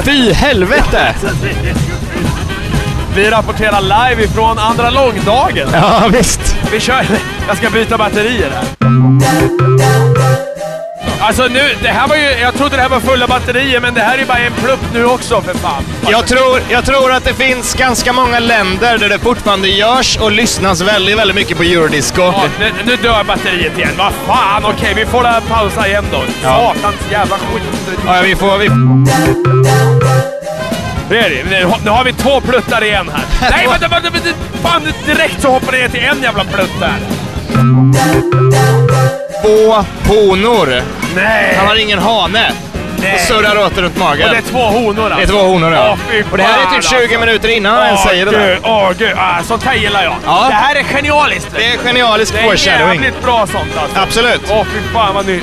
Fy helvete! Vi rapporterar live ifrån andra långdagen. Ja, visst. Vi kör... Jag ska byta batterier här. Alltså nu, det här var ju... Jag trodde det här var fulla batterier, men det här är bara en plupp nu också för fan. Jag tror, jag tror att det finns ganska många länder där det fortfarande görs och lyssnas väldigt, väldigt mycket på eurodisco. Ja, nu, nu dör batteriet igen. Vad fan, okej vi får la pausa igen då. Ja. Satans jävla skit. Ja, vi får... Vi... Nu, nu har vi två pluttar igen här. Nej, vänta, vänta, vänta! Fan, direkt så hoppar det ner till en jävla plutt där. Två honor. Nej! Han har ingen hane. Nej. Och surrar åter runt magen. Och det är två honor alltså. Det är två honor ja. Åh, och det här är typ 20 alltså. minuter innan han ens säger det där. Åh gud, ah, sånt här gillar jag. Ja. Det här är genialiskt. Det är du. genialisk Det är foreshadowing. jävligt bra sånt alltså. Absolut. Åh fy fan vad nice.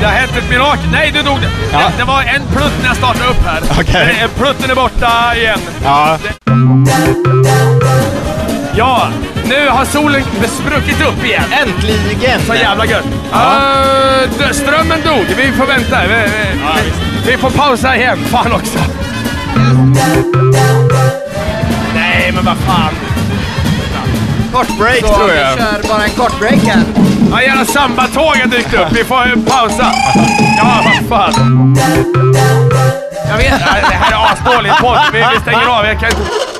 Det har hänt ett mirakel. Nej, du dog det. Ja. det. Det var en plutt när jag startade upp här. Okej. Eh, Plutten är borta igen. Ja. Ja, nu har solen spruckit upp igen. Äntligen! Så jävla gött. Ja. Uh, strömmen dog. Vi får vänta. Vi, vi, vi, vi får pausa igen. Fan också. Nej, men vad fan. Kort break Så tror vi jag. kör bara en kort break här. Ja, jävla sambatåg har dykt upp. Vi får pausa. Ja, vad fan. Jag vet. Det här är asdåligt podd. Vi, vi stänger av. Jag kan inte...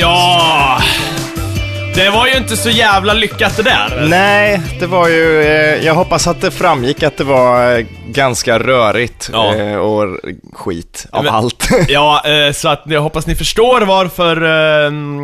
Ja, det var ju inte så jävla lyckat det där. Nej, det var ju... Eh, jag hoppas att det framgick att det var eh, ganska rörigt Ja. eh, och skit av Men- allt. Ja, eh, så att jag hoppas ni förstår varför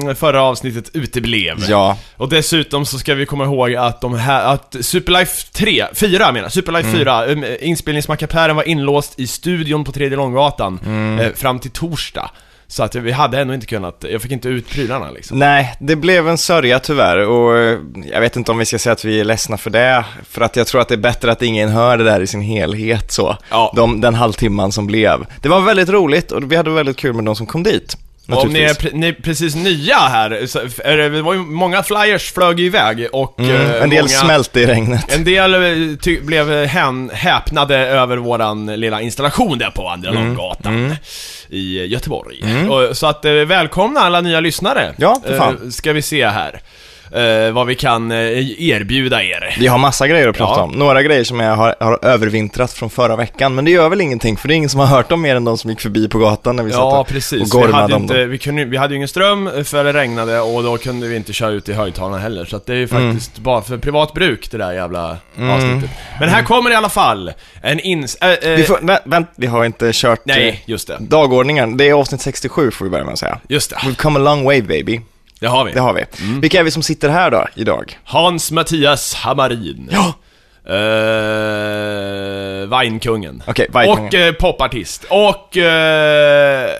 eh, förra avsnittet uteblev. ja. Och dessutom så ska vi komma ihåg att de här, att Superlife 3, 4 menar Superlife Mm. 4, um, inspelningsmackapären var inlåst i studion på Tredje Långgatan Mm. fram till torsdag. Så att vi hade ändå inte kunnat, jag fick inte ut prylarna liksom. Nej, det blev en sörja tyvärr och eh, jag vet inte om vi ska säga att vi är ledsna för det. För att jag tror att det är bättre att ingen hör det där i sin helhet så. Ja. De, den halvtimman som blev. Det var väldigt roligt och vi hade väldigt kul med de som kom dit. Om ni är, pre- ni är precis nya här, så är det, det var ju många flyers flög iväg och Mm, eh, en del många, smälte i regnet. En del eh, blev hän, häpnade över våran lilla installation där på Andra Mm, Långgatan i Göteborg. Och, så att eh, välkomna alla nya lyssnare. Ja, för fan. Ska vi se här. Eh, vad vi kan eh, erbjuda er. Vi har massa grejer att prata Ja. om. Några grejer som jag har, har övervintrat från förra veckan, men det gör väl ingenting, för det är ingen som har hört dem mer än de som gick förbi på gatan när vi Ja, satt och, precis. och Vi gormade hade, om inte, dem. vi, kunde, vi hade ju ingen ström för det regnade och då kunde vi inte köra ut i högtalarna heller. Så att det är ju faktiskt bara för privat bruk det där jävla avsnittet. Men här kommer i alla fall en ins... Äh, äh, Vi får, vä, vänt, vi har inte kört eh, Nej, just det. dagordningen. Det är avsnitt 67 får vi börja med att säga. Just det. We've come a long way baby. Det har vi. Det har vi. Vilka är vi som sitter här då, idag? Hans Mattias Hammarin. Ja! Uh, Vinkungen. Okej, Vinkungen. Och eh, popartist. Och... eh,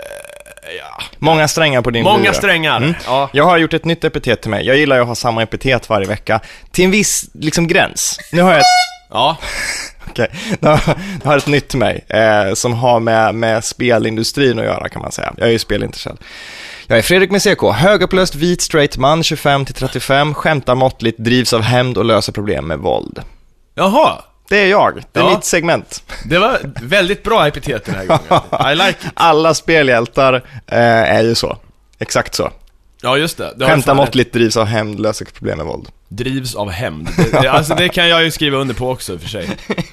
ja. Många strängar på din Många lyra. strängar. Mm. Ja. Jag har gjort ett nytt epitet till mig. Jag gillar ju att ha samma epitet varje vecka. Till en viss, liksom, gräns. Nu har jag ett, ja. okej, nu har jag har ett nytt till mig. Eh, som har med, med spelindustrin att göra kan man säga. Jag är ju spelintresserad. Jag är Fredrik med CK, högupplöst vit straight man, 25-35, skämtar måttligt, drivs av hämnd och löser problem med våld. Jaha. Det är jag, det är Ja. mitt segment. Det var väldigt bra epitet den här gången. I like it. Alla spelhjältar eh, är ju så. Exakt så. Ja, just det. det rätt. måttligt, drivs av hämnd, löser problem med våld. Drivs av hämnd. Det, alltså det kan jag ju skriva under på också i och för sig.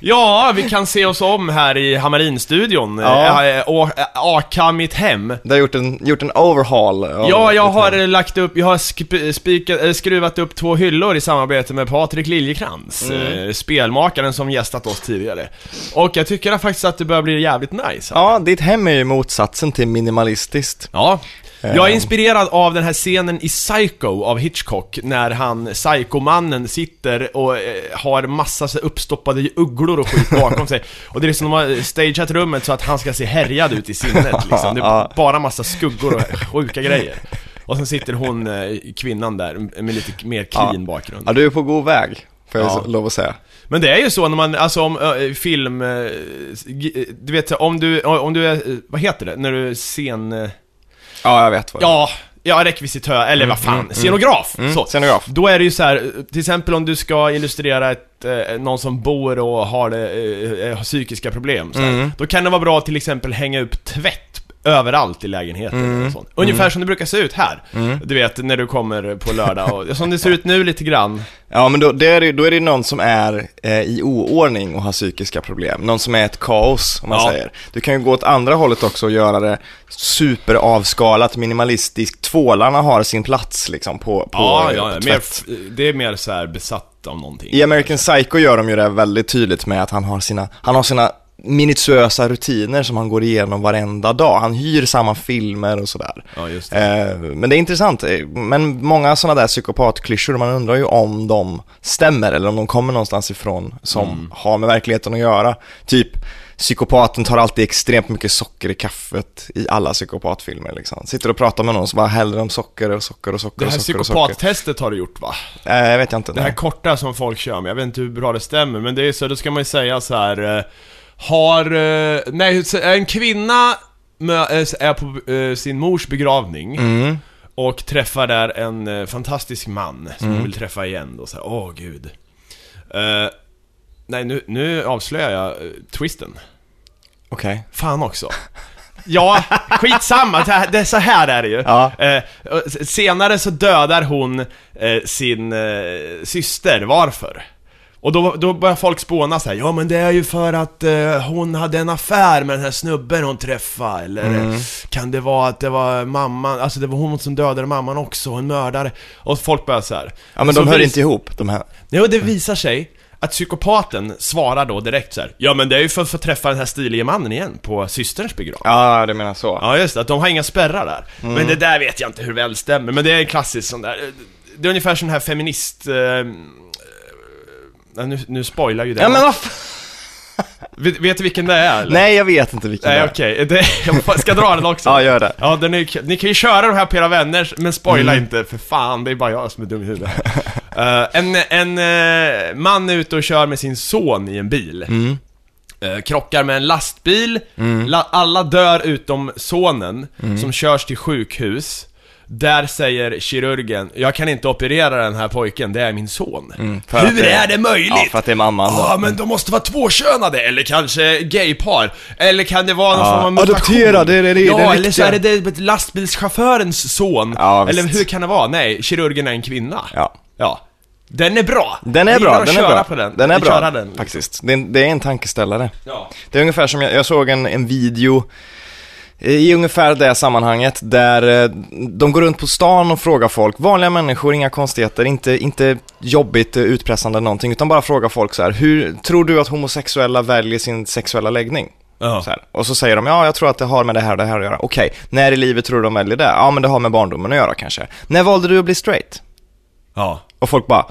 Ja, vi kan se oss om här i Hammarin-studion. Ja. Eh, och- eh, Aka mitt hem. Du har gjort en, gjort en overhaul. Ja, jag har hem. eh, lagt upp, jag har spikat, eh, skruvat upp två hyllor i samarbete med Patrik Liljekrantz, Mm. eh, spelmakaren som gästat oss tidigare. Och jag tycker faktiskt att det börjar bli jävligt nice. Ja, ditt hem är ju motsatsen till minimalistiskt. Ja. Jag är Eh. inspirerad av den här scenen i Psycho av Hitchcock, när han, psykomannen, sitter och eh, har massa så uppstoppade ugglor och skit bakom sig. Och det är liksom, de har stageat rummet så att han ska se härjad ut i sinnet liksom. Det är bara massa skuggor och sjuka grejer. Och sen sitter hon, eh, kvinnan där, med lite mer clean Ja. bakgrund. Ja, du är på god väg, får jag Ja. lov att säga. Men det är ju så när man, alltså om äh, film, g- du vet om du, om du är, eh, vad heter det, när du är scen... eh, Ja, jag vet vad det är. Ja, ja rekvisitör, eller vad fan, mm, scenograf! Mm, så. scenograf. Då är det ju så här, till exempel om du ska illustrera ett, eh, någon som bor och har, det, eh, eh, har psykiska problem så här. Mm. Då kan det vara bra att till exempel hänga upp tvätt överallt i lägenheten Mm. och sånt. Ungefär som det brukar se ut här. Du vet, när du kommer på lördag och som det ser ut nu lite grann. Ja, men då, det är då är det någon som är eh, i oordning och har psykiska problem. Någon som är ett kaos, om man Ja. säger. Du kan ju gå åt andra hållet också och göra det superavskalat, minimalistiskt. Tvålarna har sin plats liksom på, på, Ja, ja, på. Mer, det är mer så här besatt av någonting. I American Psycho gör de ju det väldigt tydligt med att han har sina, han har sina minutiösa rutiner som han går igenom varenda dag. Han hyr samma filmer och sådär. Ja, just det. Eh, men det är intressant, eh, men många sådana där psykopatklyschor, man undrar ju om de stämmer eller om de kommer någonstans ifrån som Mm. har med verkligheten att göra. Typ, psykopaten tar alltid extremt mycket socker i kaffet i alla psykopatfilmer liksom. Sitter och pratar med någon som bara häller om socker och socker och socker Det här och socker och socker. psykopattestet har du gjort va? Eh, jag vet jag inte. Det här nej. korta som folk kör med, jag vet inte hur bra det stämmer, men det är så, då ska man ju säga så här. eh, Har, eh, nej, en kvinna eh, är på eh, sin mors begravning Mm. och träffar där en fantastisk man som Mm. hon vill träffa igen då, så här, åh gud. Eh, nej, nu, nu avslöjar jag twisten. Okej. Fan också. Ja, skitsamma, det, här- det så här är det ju. Ja. S- senare så dödar hon sin syster, varför? Och då, då börjar folk spåna så här, ja men det är ju för att eh, hon hade en affär med den här snubben hon träffade, eller Mm. kan det vara att det var mamman, alltså det var hon som dödade mamman också, en mördare. Och folk börjar så här. Ja men Så de hör inte ihop, de här. Jo, det visar sig att psykopaten svarar då direkt så här. Ja men det är ju för att få träffa den här stilige mannen igen på systerns begravning. Ja, det menar så. Ja just det, att de har inga spärrar där. Mm. Men det där vet jag inte hur väl stämmer, men det är en klassisk sån där Det är ungefär sån här feminist... Eh, eh, nu, nu spoilar ju det. Ja men vad vet, vet du vilken det är eller? Nej, jag vet inte vilken Nej det är. okej, Det- jag ska dra den också. Ja, gör det. Ja, den är, ni kan ju köra de här på era vänner, men spoila Mm. inte för fan, det är bara jag som är dum i huvudet. Eh, en en eh, man är ute och kör med sin son i en bil. Mm. Eh, krockar med en lastbil, La, alla dör utom sonen, Mm. som körs till sjukhus. Där säger kirurgen, jag kan inte operera den här pojken, det är min son. Mm, Hur det- är det möjligt? Ja, för att det är mamman då. Ja, men de måste vara tvåkönade, eller kanske gaypar. Eller kan det vara någon Ja, form av mutation? adopterad, det är det- det är Ja, det eller så är det det lastbilschaufförens son. Ja, eller hur kan det vara? Nej, kirurgen är en kvinna. Ja. Ja. Den är bra. Den är Jag bra, att den är köra bra. på den. Den är bra, Köra den. faktiskt. Det är, en- det är en tankeställare. Ja. Det är ungefär som, jag, jag såg en, en video i ungefär det sammanhanget där eh, de går runt på stan och frågar folk, vanliga människor, inga konstigheter, inte, inte jobbigt, eh, utpressande någonting, utan bara frågar folk så här, hur tror du att homosexuella väljer sin sexuella läggning? Ja. Så här. Och så säger de, ja jag tror att det har med det här och det här att göra. Okej, när i livet tror du de väljer det? Ja men det har med barndomen att göra kanske. När valde du att bli straight? Ja. Och folk bara,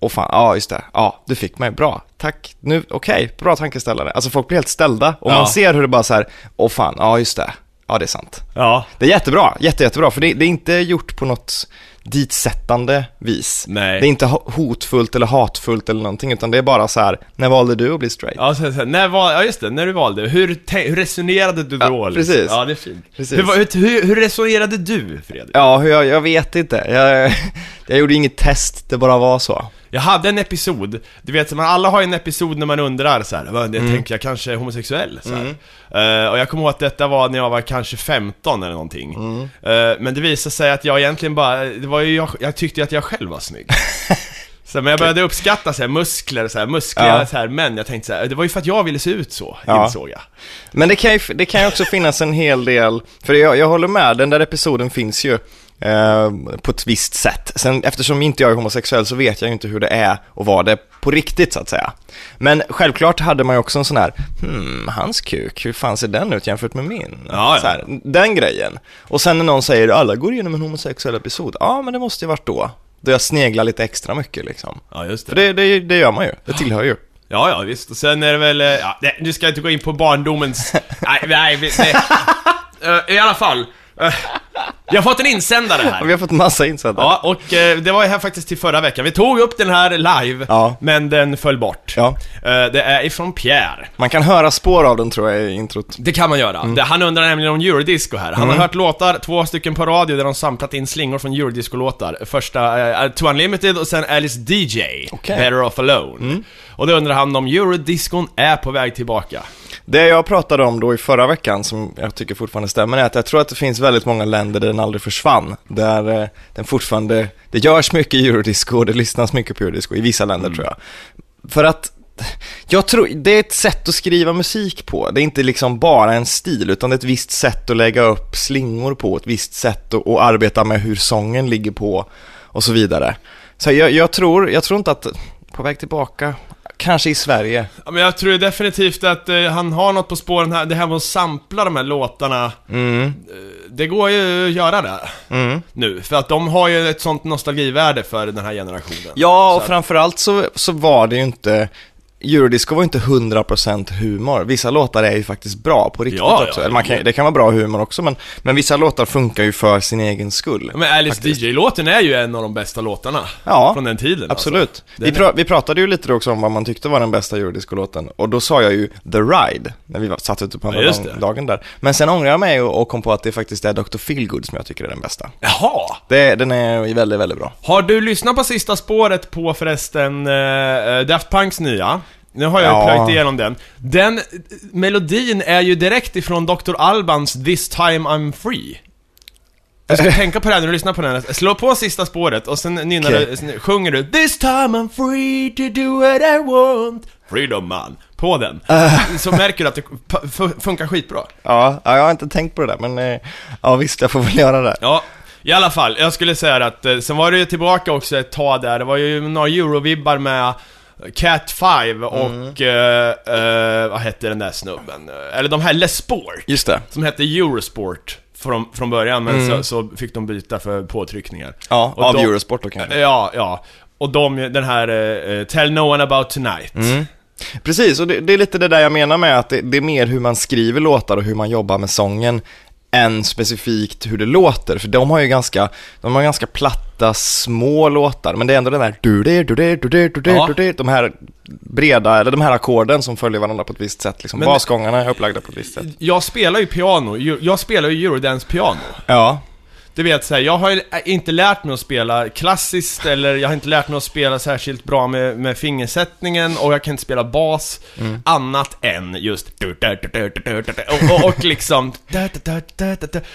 åh fan, ja just det, ja du fick mig, bra, tack, nu, okej, bra tankeställare. Alltså folk blir helt ställda och Ja. man ser hur det bara så här, åh fan, ja just det, ja det är sant. Ja. Det är jättebra, jätte, jättebra, för det, det är inte gjort på något ditsättande vis. Nej. Det är inte ho- hotfullt eller hatfullt eller någonting, utan det är bara så här, när valde du att bli straight? Ja, så, så, när var, ja just det, när du valde. Hur, hur resonerade du då? Ja, liksom? precis. Ja, det är fint. Precis. Hur, hur, hur, resonerade du, Fredrik? Ja, jag, jag vet inte. Jag, jag gjorde inget test, det bara var så. Jag hade en episod, du vet, man, alla har ju en episod när man undrar så här, jag Mm. tänker jag kanske är homosexuell? Så här. Eh, och jag kommer ihåg att detta var när jag var kanske 15 eller någonting. Mm. Eh, men det visade sig att jag egentligen bara, det var ju jag, jag tyckte ju att jag själv var snygg. Så, men jag började uppskatta så här, muskler, så här, muskliga Ja. så här, män. Jag tänkte så här, det var ju för att jag ville se ut så, Ja. insåg jag. Men det kan ju, det kan ju också finnas en hel del, för jag, jag håller med, den där episoden finns ju eh, på ett visst sätt. Sen eftersom inte jag är homosexuell så vet jag ju inte hur det är att vara det på riktigt så att säga. Men självklart hade man ju också en sån här, hmm, hans kuk, hur fan ser den ut jämfört med min? Ja, ja. Så här, den grejen. Och sen när någon säger, alla går igenom en homosexuell episod, ja men det måste ju varit då. Då jag sneglar lite extra mycket liksom. Ja, just För det, det, det gör man ju, det tillhör ju. Ja, ja visst. Och sen är det väl, eh, ja, nej, nu ska jag inte gå in på barndomens... nej, nej, nej. Eh, I alla fall. Vi har fått en insändare här. vi har fått massa insändare. Ja, och eh, det var här faktiskt till förra veckan. Vi tog upp den här live, Ja. men den föll bort. Ja. Eh, det är ifrån Pierre. Man kan höra spår av den tror jag i introt. Det kan man göra. Det, han undrar nämligen om eurodisco här. Han har hört låtar, två stycken på radio, där de samplat in slingor från eurodisco-låtar. Första eh, To Unlimited och sen Alice DJ, Okej. Better Off Alone. Och då undrar han om eurodiscon är på väg tillbaka. Det jag pratade om då i förra veckan, som jag tycker fortfarande stämmer, är att jag tror att det finns väldigt många länder där den aldrig försvann. Där eh, den fortfarande, det görs mycket eurodisco och det lyssnas mycket på eurodisco i vissa länder tror jag. För att jag tror, det är ett sätt att skriva musik på. Det är inte liksom bara en stil, utan det är ett visst sätt att lägga upp slingor på, ett visst sätt att, att arbeta med hur sången ligger på och så vidare. Så jag, jag tror, jag tror inte att, på väg tillbaka, kanske i Sverige. Ja, men jag tror definitivt att eh, han har något på spåren här, det här med att sampla de här låtarna. Mm, Eh, det går ju att göra det mm. nu, för att de har ju ett sånt nostalgivärde för den här generationen. Ja, Så och att- framförallt så, så var det ju inte Eurodisco var inte 100% humor. Vissa låtar är ju faktiskt bra på riktigt Ja, också. ja, Eller man kan, det kan vara bra humor också, men, men vissa låtar funkar ju för sin egen skull. Men Alice DJ-låten är ju en av de bästa låtarna Ja, från den tiden. Absolut. Alltså. Vi, Den är- pra, vi pratade ju lite också om vad man tyckte var den bästa Eurodisco-låten. Och då sa jag ju The Ride, när vi satt ute på andra Ja, dagen där. Men sen ångrade jag mig och, kom på att det faktiskt är Dr. Feelgood som jag tycker är den bästa. Jaha! Det, den är väldigt, väldigt bra. Har du lyssnat på sista spåret på förresten uh, Daft Punks nya? Nu har jag Ja. plöjt igenom den. Den melodin är ju direkt ifrån Dr. Albans This time I'm free. Du ska tänka på det här när du lyssnar på den. Slå på sista spåret och sen nynnar Okej. du, sen sjunger du This time I'm free to do what I want Freedom man. På den. Så märker du att det funkar skitbra. Ja, ja, jag har inte tänkt på det där, men eh, ja visst, jag får väl göra det. Ja, i alla fall. Jag skulle säga att, eh, sen var det ju tillbaka också ett tag där, det var ju några eurovibbar med Cat 5 och, eh, eh, vad hette den där snubben? Eller de här Les Sport, Just det. som hette Eurosport från, från början, men så, så fick de byta för påtryckningar. Ja, Och av de- Eurosport då kanske. Ja, ja. Och de, den här eh, Tell No One About Tonight. Mm. Precis, och det, det är lite det där jag menar med att det, det är mer hur man skriver låtar och hur man jobbar med sången än specifikt hur det låter. För de har ju ganska, de har ganska platta, små låtar, men det är ändå den där du du du du du du du de här breda, eller de här ackorden som följer varandra på ett visst sätt. Liksom. Men- Basgångarna är upplagda på ett visst sätt. Jag spelar ju piano, jag spelar ju Eurodance-piano. Ja, Du vet så här, jag har inte lärt mig att spela klassiskt eller jag har inte lärt mig att spela särskilt bra med, med fingersättningen och jag kan inte spela bas annat än just och, och, och liksom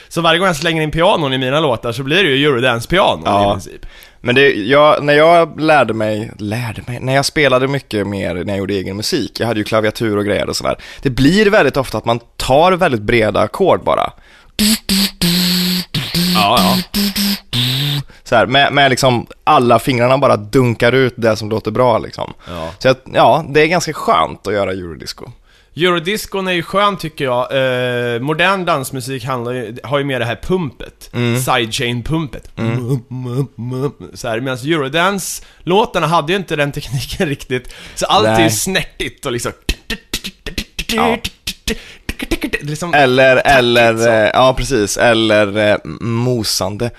Så varje gång jag slänger in pianon i mina låtar så blir det ju Eurodance-piano Ja. i princip. men det, jag, när jag lärde mig, lärde mig, när jag spelade mycket mer när jag gjorde egen musik, jag hade ju klaviatur och grejer och sådär, det blir väldigt ofta att man tar väldigt breda ackord bara. Ja, ja. Så här, med, med liksom alla fingrarna bara dunkar ut det som låter bra liksom. ja. Så att, ja, det är ganska skönt att göra eurodisco. Eurodiscon är ju skön tycker jag. Eh, modern dansmusik handlar ju, har ju mer det här pumpet. Sidechain-pumpet. Så här, medan Eurodance-låtarna hade ju inte den tekniken riktigt. Så allt är ju Nej. snärtigt och liksom... Ja. Liksom Eller, eller, så. eh, ja precis, eller eh, mosande.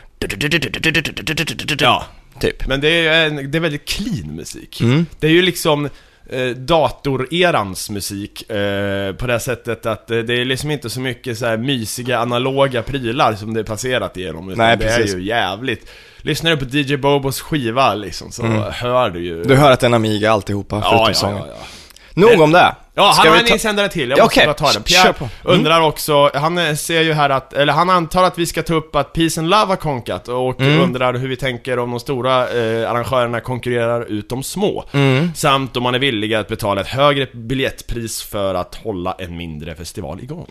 ja. Typ. Men det är, en, det är väldigt clean musik. Mm. Det är ju liksom eh, datorerans musik eh, på det sättet att eh, det är liksom inte så mycket så här mysiga analoga prylar som det är passerat igenom. Utan Nej, det precis. är ju jävligt. Lyssnar du på DJ Bobos skiva liksom så hör du ju... Mm. Du hör att det är en Amiga alltihopa, förutom ja, ja, sången. ja, ja. Nog om det. Ja, han har en insändare till, jag Ja, måste bara ta den. Pierre. Mm. undrar också, han eh, ser ju här att, eller han antar att vi ska ta upp att Peace and Love har konkat och Mm. undrar hur vi tänker om de stora eh, arrangörerna konkurrerar ut de små. Mm. Samt om man är villiga att betala ett högre biljettpris för att hålla en mindre festival igång.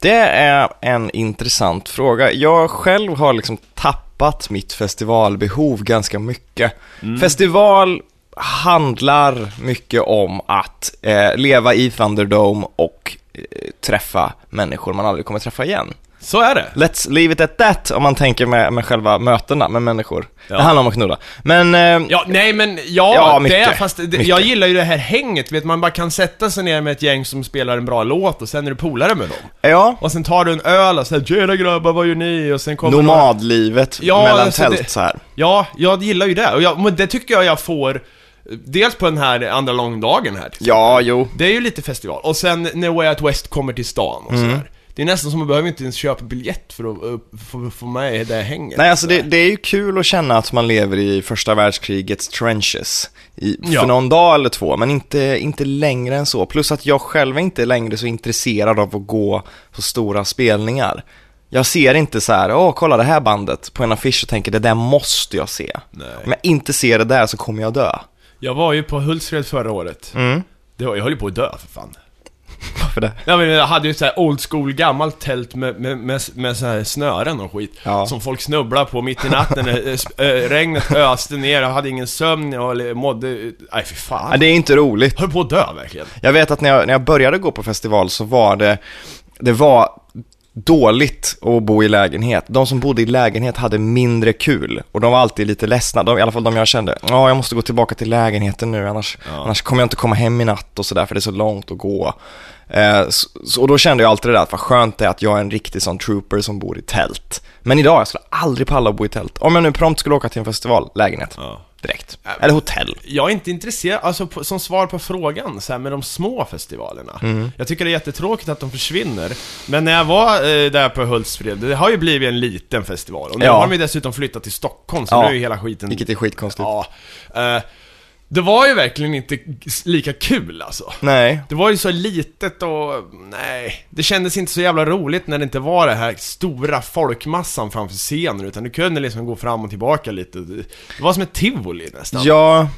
Det är en intressant fråga. Jag själv har liksom tappat mitt festivalbehov ganska mycket. Festival handlar mycket om att eh, leva i Thunderdome och eh, träffa människor man aldrig kommer träffa igen. Så är det. Let's leave it at that om man tänker med, med själva mötena med människor. Ja. Det handlar om att knulla. Men, eh, Ja, nej men ja, Ja, det mycket. är, fast det, Mycket. jag gillar ju det här hänget, vet man bara kan sätta sig ner med ett gäng som spelar en bra låt och sen är du polare med dem. ja, Och sen tar du en öl och säger 'Tjena grabbar, vad gör ni?' och sen kommer nomadlivet Ja, mellan alltså tält det- så här. Ja, jag gillar ju det. Och jag, men det tycker jag jag får, dels på den här andra långdagen här. Ja, jo. Det är ju lite festival. Och sen när Way Out West kommer till stan och Mm. sådär. Det är nästan som man behöver inte ens köpa biljett för att uh, få, få med det hänget. Nej, alltså det, det är ju kul att känna att man lever i första världskrigets trenches. I, Ja. För någon dag eller två, men inte, inte längre än så. Plus att jag själv är inte längre så intresserad av att gå på stora spelningar. Jag ser inte så här, åh kolla det här bandet på en affisch och tänker det där måste jag se. Nej. Om jag inte ser det där så kommer jag dö. Jag var ju på Hultsfred förra året. Mm. Det var, jag höll ju på att dö för fan. Varför det? Ja, men jag hade ju så här old school gammalt tält med, med, med, med så här snören och skit. Ja. Som folk snubblade på mitt i natten. Eh, sp- eh, regnet öste ner, jag hade ingen sömn, jag mådde... Nej fy fan. Ja, det är inte roligt. Jag höll på att dö verkligen. Jag vet att när jag, när jag började gå på festival så var det, det var dåligt att bo i lägenhet. De som bodde i lägenhet hade mindre kul och de var alltid lite ledsna, de, i alla fall de jag kände. Ja, jag måste gå tillbaka till lägenheten nu, annars, Ja. annars kommer jag inte komma hem i natt och sådär, för det är så långt att gå. Eh, så, så, och då kände jag alltid det där, att vad skönt det är att jag är en riktig sån trooper som bor i tält. Men idag, jag skulle aldrig palla att bo i tält. Om jag nu prompt skulle åka till en festival, lägenhet, Ja. Direkt. Eller hotell. Jag är inte intresserad, alltså på, som svar på frågan, så här, med de små festivalerna. Mm. Jag tycker det är jättetråkigt att de försvinner. Men när jag var eh, där på Hultsfred, det har ju blivit en liten festival. Och nu Ja. har de ju dessutom flyttat till Stockholm, så Ja. nu är ju hela skiten... Vilket är skitkonstigt. Ja. Eh, det var ju verkligen inte lika kul alltså. Nej, Det var ju så litet och, nej, det kändes inte så jävla roligt när det inte var det här stora folkmassan framför scenen, utan du kunde liksom gå fram och tillbaka lite. Det var som ett tivoli nästan. Ja,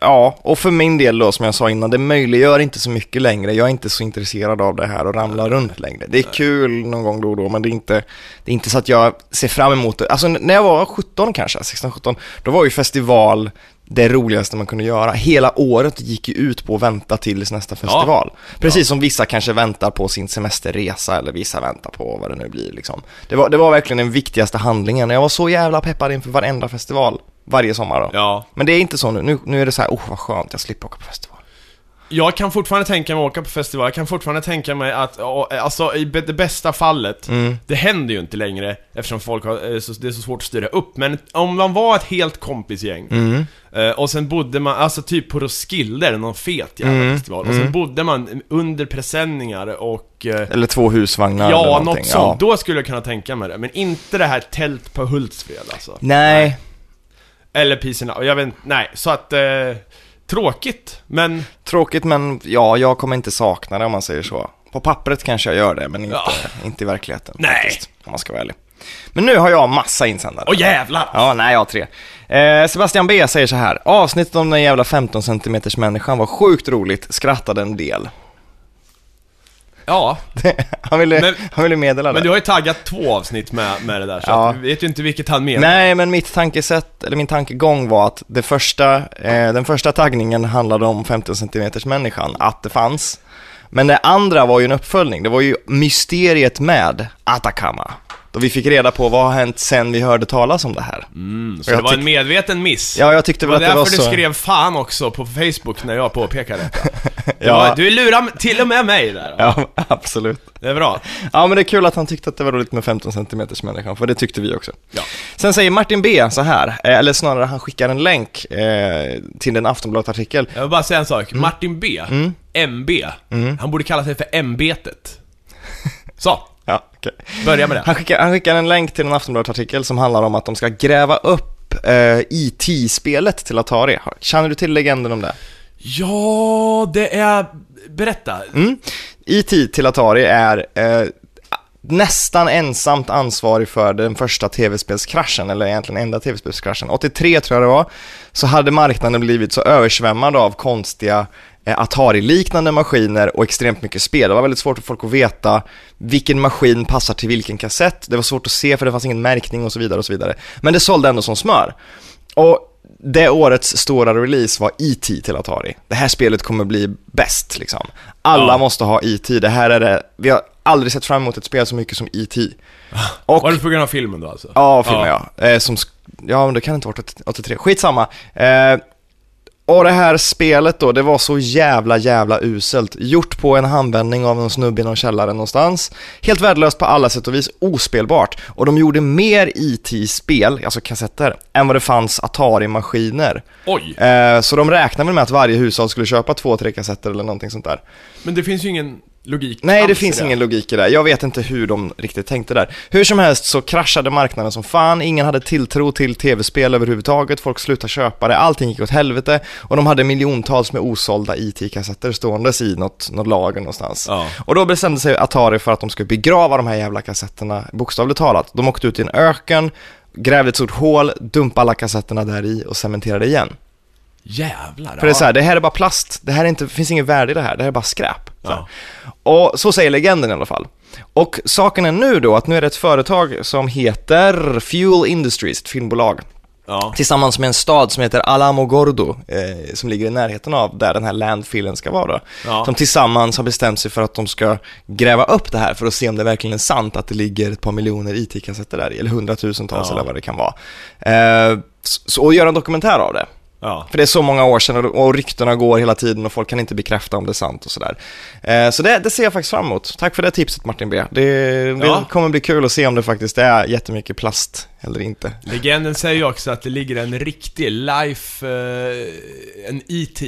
ja, och för min del då som jag sa innan, det möjliggör inte så mycket längre. Jag är inte så intresserad av det här och ramla runt längre. Det är kul någon gång då och då, men det är inte, det är inte så att jag ser fram emot det. Alltså när jag var 17 kanske, 16-17, då var ju festival det roligaste man kunde göra. Hela året gick ju ut på att vänta tills nästa festival. Precis som vissa kanske väntar på sin semesterresa eller vissa väntar på vad det nu blir liksom. Det var, det var verkligen den viktigaste handlingen. Jag var så jävla peppad inför varenda festival varje sommar då. Ja. Men det är inte så nu. Nu, nu är det så här, oh vad skönt, jag slipper åka på festival. Jag kan fortfarande tänka mig att åka på festival, jag kan fortfarande tänka mig att, ja, alltså i det bästa fallet, Mm. det händer ju inte längre eftersom folk har, eh, det är så svårt att styra upp, men om man var ett helt kompisgäng, Mm. eh, och sen bodde man, alltså typ på Roskilde eller någon fet jävla Mm, festival, och sen bodde man under presenningar och eh, Eller två husvagnar eller Ja, någonting. något sånt. Då skulle jag kunna tänka mig det. Men inte det här tält på Hultsfred alltså. Nej, Eller Peace and Love. Jag vet inte, nej. Så att, eh, tråkigt. Men, tråkigt men ja, jag kommer inte sakna det om man säger så. På pappret kanske jag gör det, men inte, Ja. inte i verkligheten. Nej. Faktiskt, om man ska vara ärlig. Men nu har jag massa insändare. åh jävlar! Ja, nej, jag har tre. Eh, Sebastian B säger så här. Avsnittet om den jävla 15 cm människan var sjukt roligt, skrattade en del. Ja, han, ville, Men- han ville meddela men det. du har ju taggat två avsnitt med, med det där, så Ja. vi vet ju inte vilket han menar. Nej, men mitt tankesätt, eller min tankegång var att det första, eh, den första taggningen handlade om 15 cm människan, att det fanns. Men det andra var ju en uppföljning, det var ju mysteriet med Atacama. Då vi fick reda på vad har hänt sen vi hörde talas om det här. Mm, så det var en medveten miss. Ja, jag tyckte det väl var att det därför var så. du skrev fan också på Facebook när jag påpekade detta. Det Ja. var, du lurar till och med mig där. Ja, absolut. Det är bra. Ja, men det är kul att han tyckte att det var roligt med 15 cm människan, för det tyckte vi också. Ja. Sen säger Martin B så här, eh, eller snarare han skickar en länk eh, till en Aftonbladet-artikel. Jag vill bara säga en sak. Mm. Martin B, MB, han borde kalla sig för Ämbetet. Så, Ja, okej. börja med det. Han skickar, han skickar en länk till en Aftonbladet-artikel som handlar om att de ska gräva upp eh, IT-spelet till Atari. Känner du till legenden om det? Ja, det är... Berätta. Mm. IT till Atari är eh, nästan ensamt ansvarig för den första tv-spelskraschen, eller egentligen enda tv-spelskraschen. 83 tror jag det var, så hade marknaden blivit så översvämmad av konstiga Atari-liknande maskiner och extremt mycket spel. Det var väldigt svårt för folk att veta vilken maskin passar till vilken kassett. Det var svårt att se för det fanns ingen märkning och så vidare och så vidare. Men det sålde ändå som smör. Och det årets stora release var E.T. till Atari. Det här spelet kommer bli bäst liksom. Alla Ja. måste ha E.T. Det här är det, vi har aldrig sett fram emot ett spel så mycket som E.T. Och, Var det på grund av filmen då alltså? ja, filmen ja. Eh, som, ja, men det kan inte ha varit 83. Skitsamma. Eh, och det här spelet då, det var så jävla, jävla uselt. Gjort på en handvändning av en snubbe i någon källare någonstans. Helt värdelöst på alla sätt och vis, ospelbart. Och de gjorde mer IT-spel, alltså kassetter, än vad det fanns Atari-maskiner. Oj! Eh, så de räknade med att varje hushåll skulle köpa två, tre kassetter eller någonting sånt där. Men det finns ju ingen logik Nej, det finns ingen logik i det. Jag vet inte hur de riktigt tänkte där. Hur som helst så kraschade marknaden som fan, ingen hade tilltro till tv-spel överhuvudtaget, folk slutade köpa det, allting gick åt helvete och de hade miljontals med osålda IT-kassetter ståendes i något, något lager någonstans. Ja. Och då bestämde sig Atari för att de skulle begrava de här jävla kassetterna, bokstavligt talat. De åkte ut i en öken, grävde ett stort hål, dumpade alla kassetterna där i och cementerade igen. Jävlar. För det är så här, det här är bara plast, det här är inte, det finns inget värde i det här, det här är bara skräp. Så. Ja. och så säger legenden i alla fall. Och saken är nu då att nu är det ett företag som heter Fuel Industries, ett filmbolag, Ja. tillsammans med en stad som heter Alamo Gordo, eh, som ligger i närheten av där den här landfillen ska vara. Ja. Som tillsammans har bestämt sig för att de ska gräva upp det här för att se om det verkligen är sant att det ligger ett par miljoner IT-kassetter där eller hundratusentals Ja. eller vad det kan vara. Eh, så, och göra en dokumentär av det. Ja. För det är så många år sedan och, och ryktena går hela tiden och folk kan inte bekräfta om det är sant och sådär. Eh, så det, det ser jag faktiskt fram emot. Tack för det tipset Martin B. Det, det Ja. kommer bli kul att se om det faktiskt är jättemycket plast eller inte. Legenden säger ju också att det ligger en riktig life, eh, en E.T.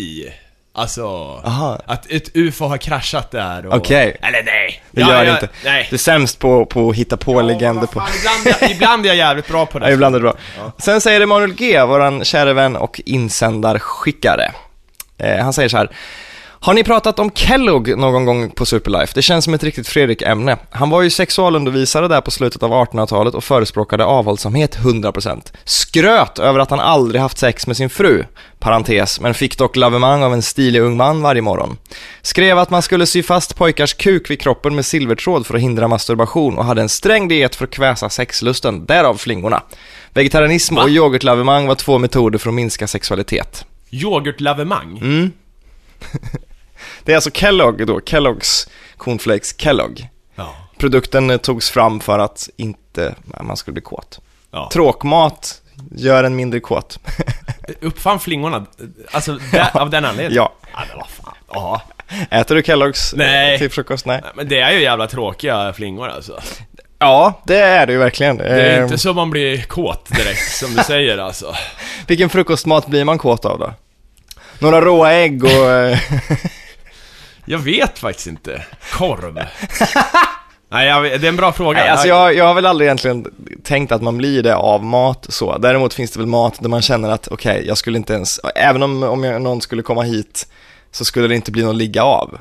Alltså, Aha. att ett UFO har kraschat där och... Okej. Eller nej! Det Ja, gör det ja, inte. Nej. Du är sämst på, på att hitta på legender på... Ibland, jag- ibland är jag jävligt bra på det. Ja, ibland är det bra. Sen säger Emanuel G, våran kära vän och insändarskickare. Eh, han säger så här. Har ni pratat om Kellogg någon gång på Superlife? Det känns som ett riktigt Fredrik-ämne. Han var ju sexualundervisare där på slutet av 1800-talet och förespråkade avhållsamhet 100%. Skröt över att han aldrig haft sex med sin fru, parentes, men fick dock lavemang av en stilig ung man varje morgon. Skrev att man skulle sy fast pojkars kuk vid kroppen med silvertråd för att hindra masturbation och hade en sträng diet för att kväsa sexlusten, därav flingorna. Vegetarianism Va? och yoghurtlavemang var två metoder för att minska sexualitet. Yoghurtlavemang? Mm. Det är alltså Kellogg då, Kellogg's Cornflakes Kellogg. Ja. Produkten eh, togs fram för att inte man skulle bli kåt. ja. Tråkmat gör en mindre kåt. Uppfann flingorna, alltså där, av den anledningen? ja. Ja, men vad fan. Ja. Äter du Kellogg's eh, Nej. till frukost? Nej. Men det är ju jävla tråkiga flingor alltså. Ja, det är det ju verkligen. Det är Eh, inte så man blir kåt direkt, som du säger alltså. Vilken frukostmat blir man kåt av då? Några råa ägg och... Jag vet faktiskt inte. Korv? Nej, jag, det är en bra fråga. Nej, alltså jag, jag har väl aldrig egentligen tänkt att man blir det av mat så. Däremot finns det väl mat där man känner att okej, jag skulle inte ens, även om, om jag, någon skulle komma hit så skulle det inte bli någon ligga av.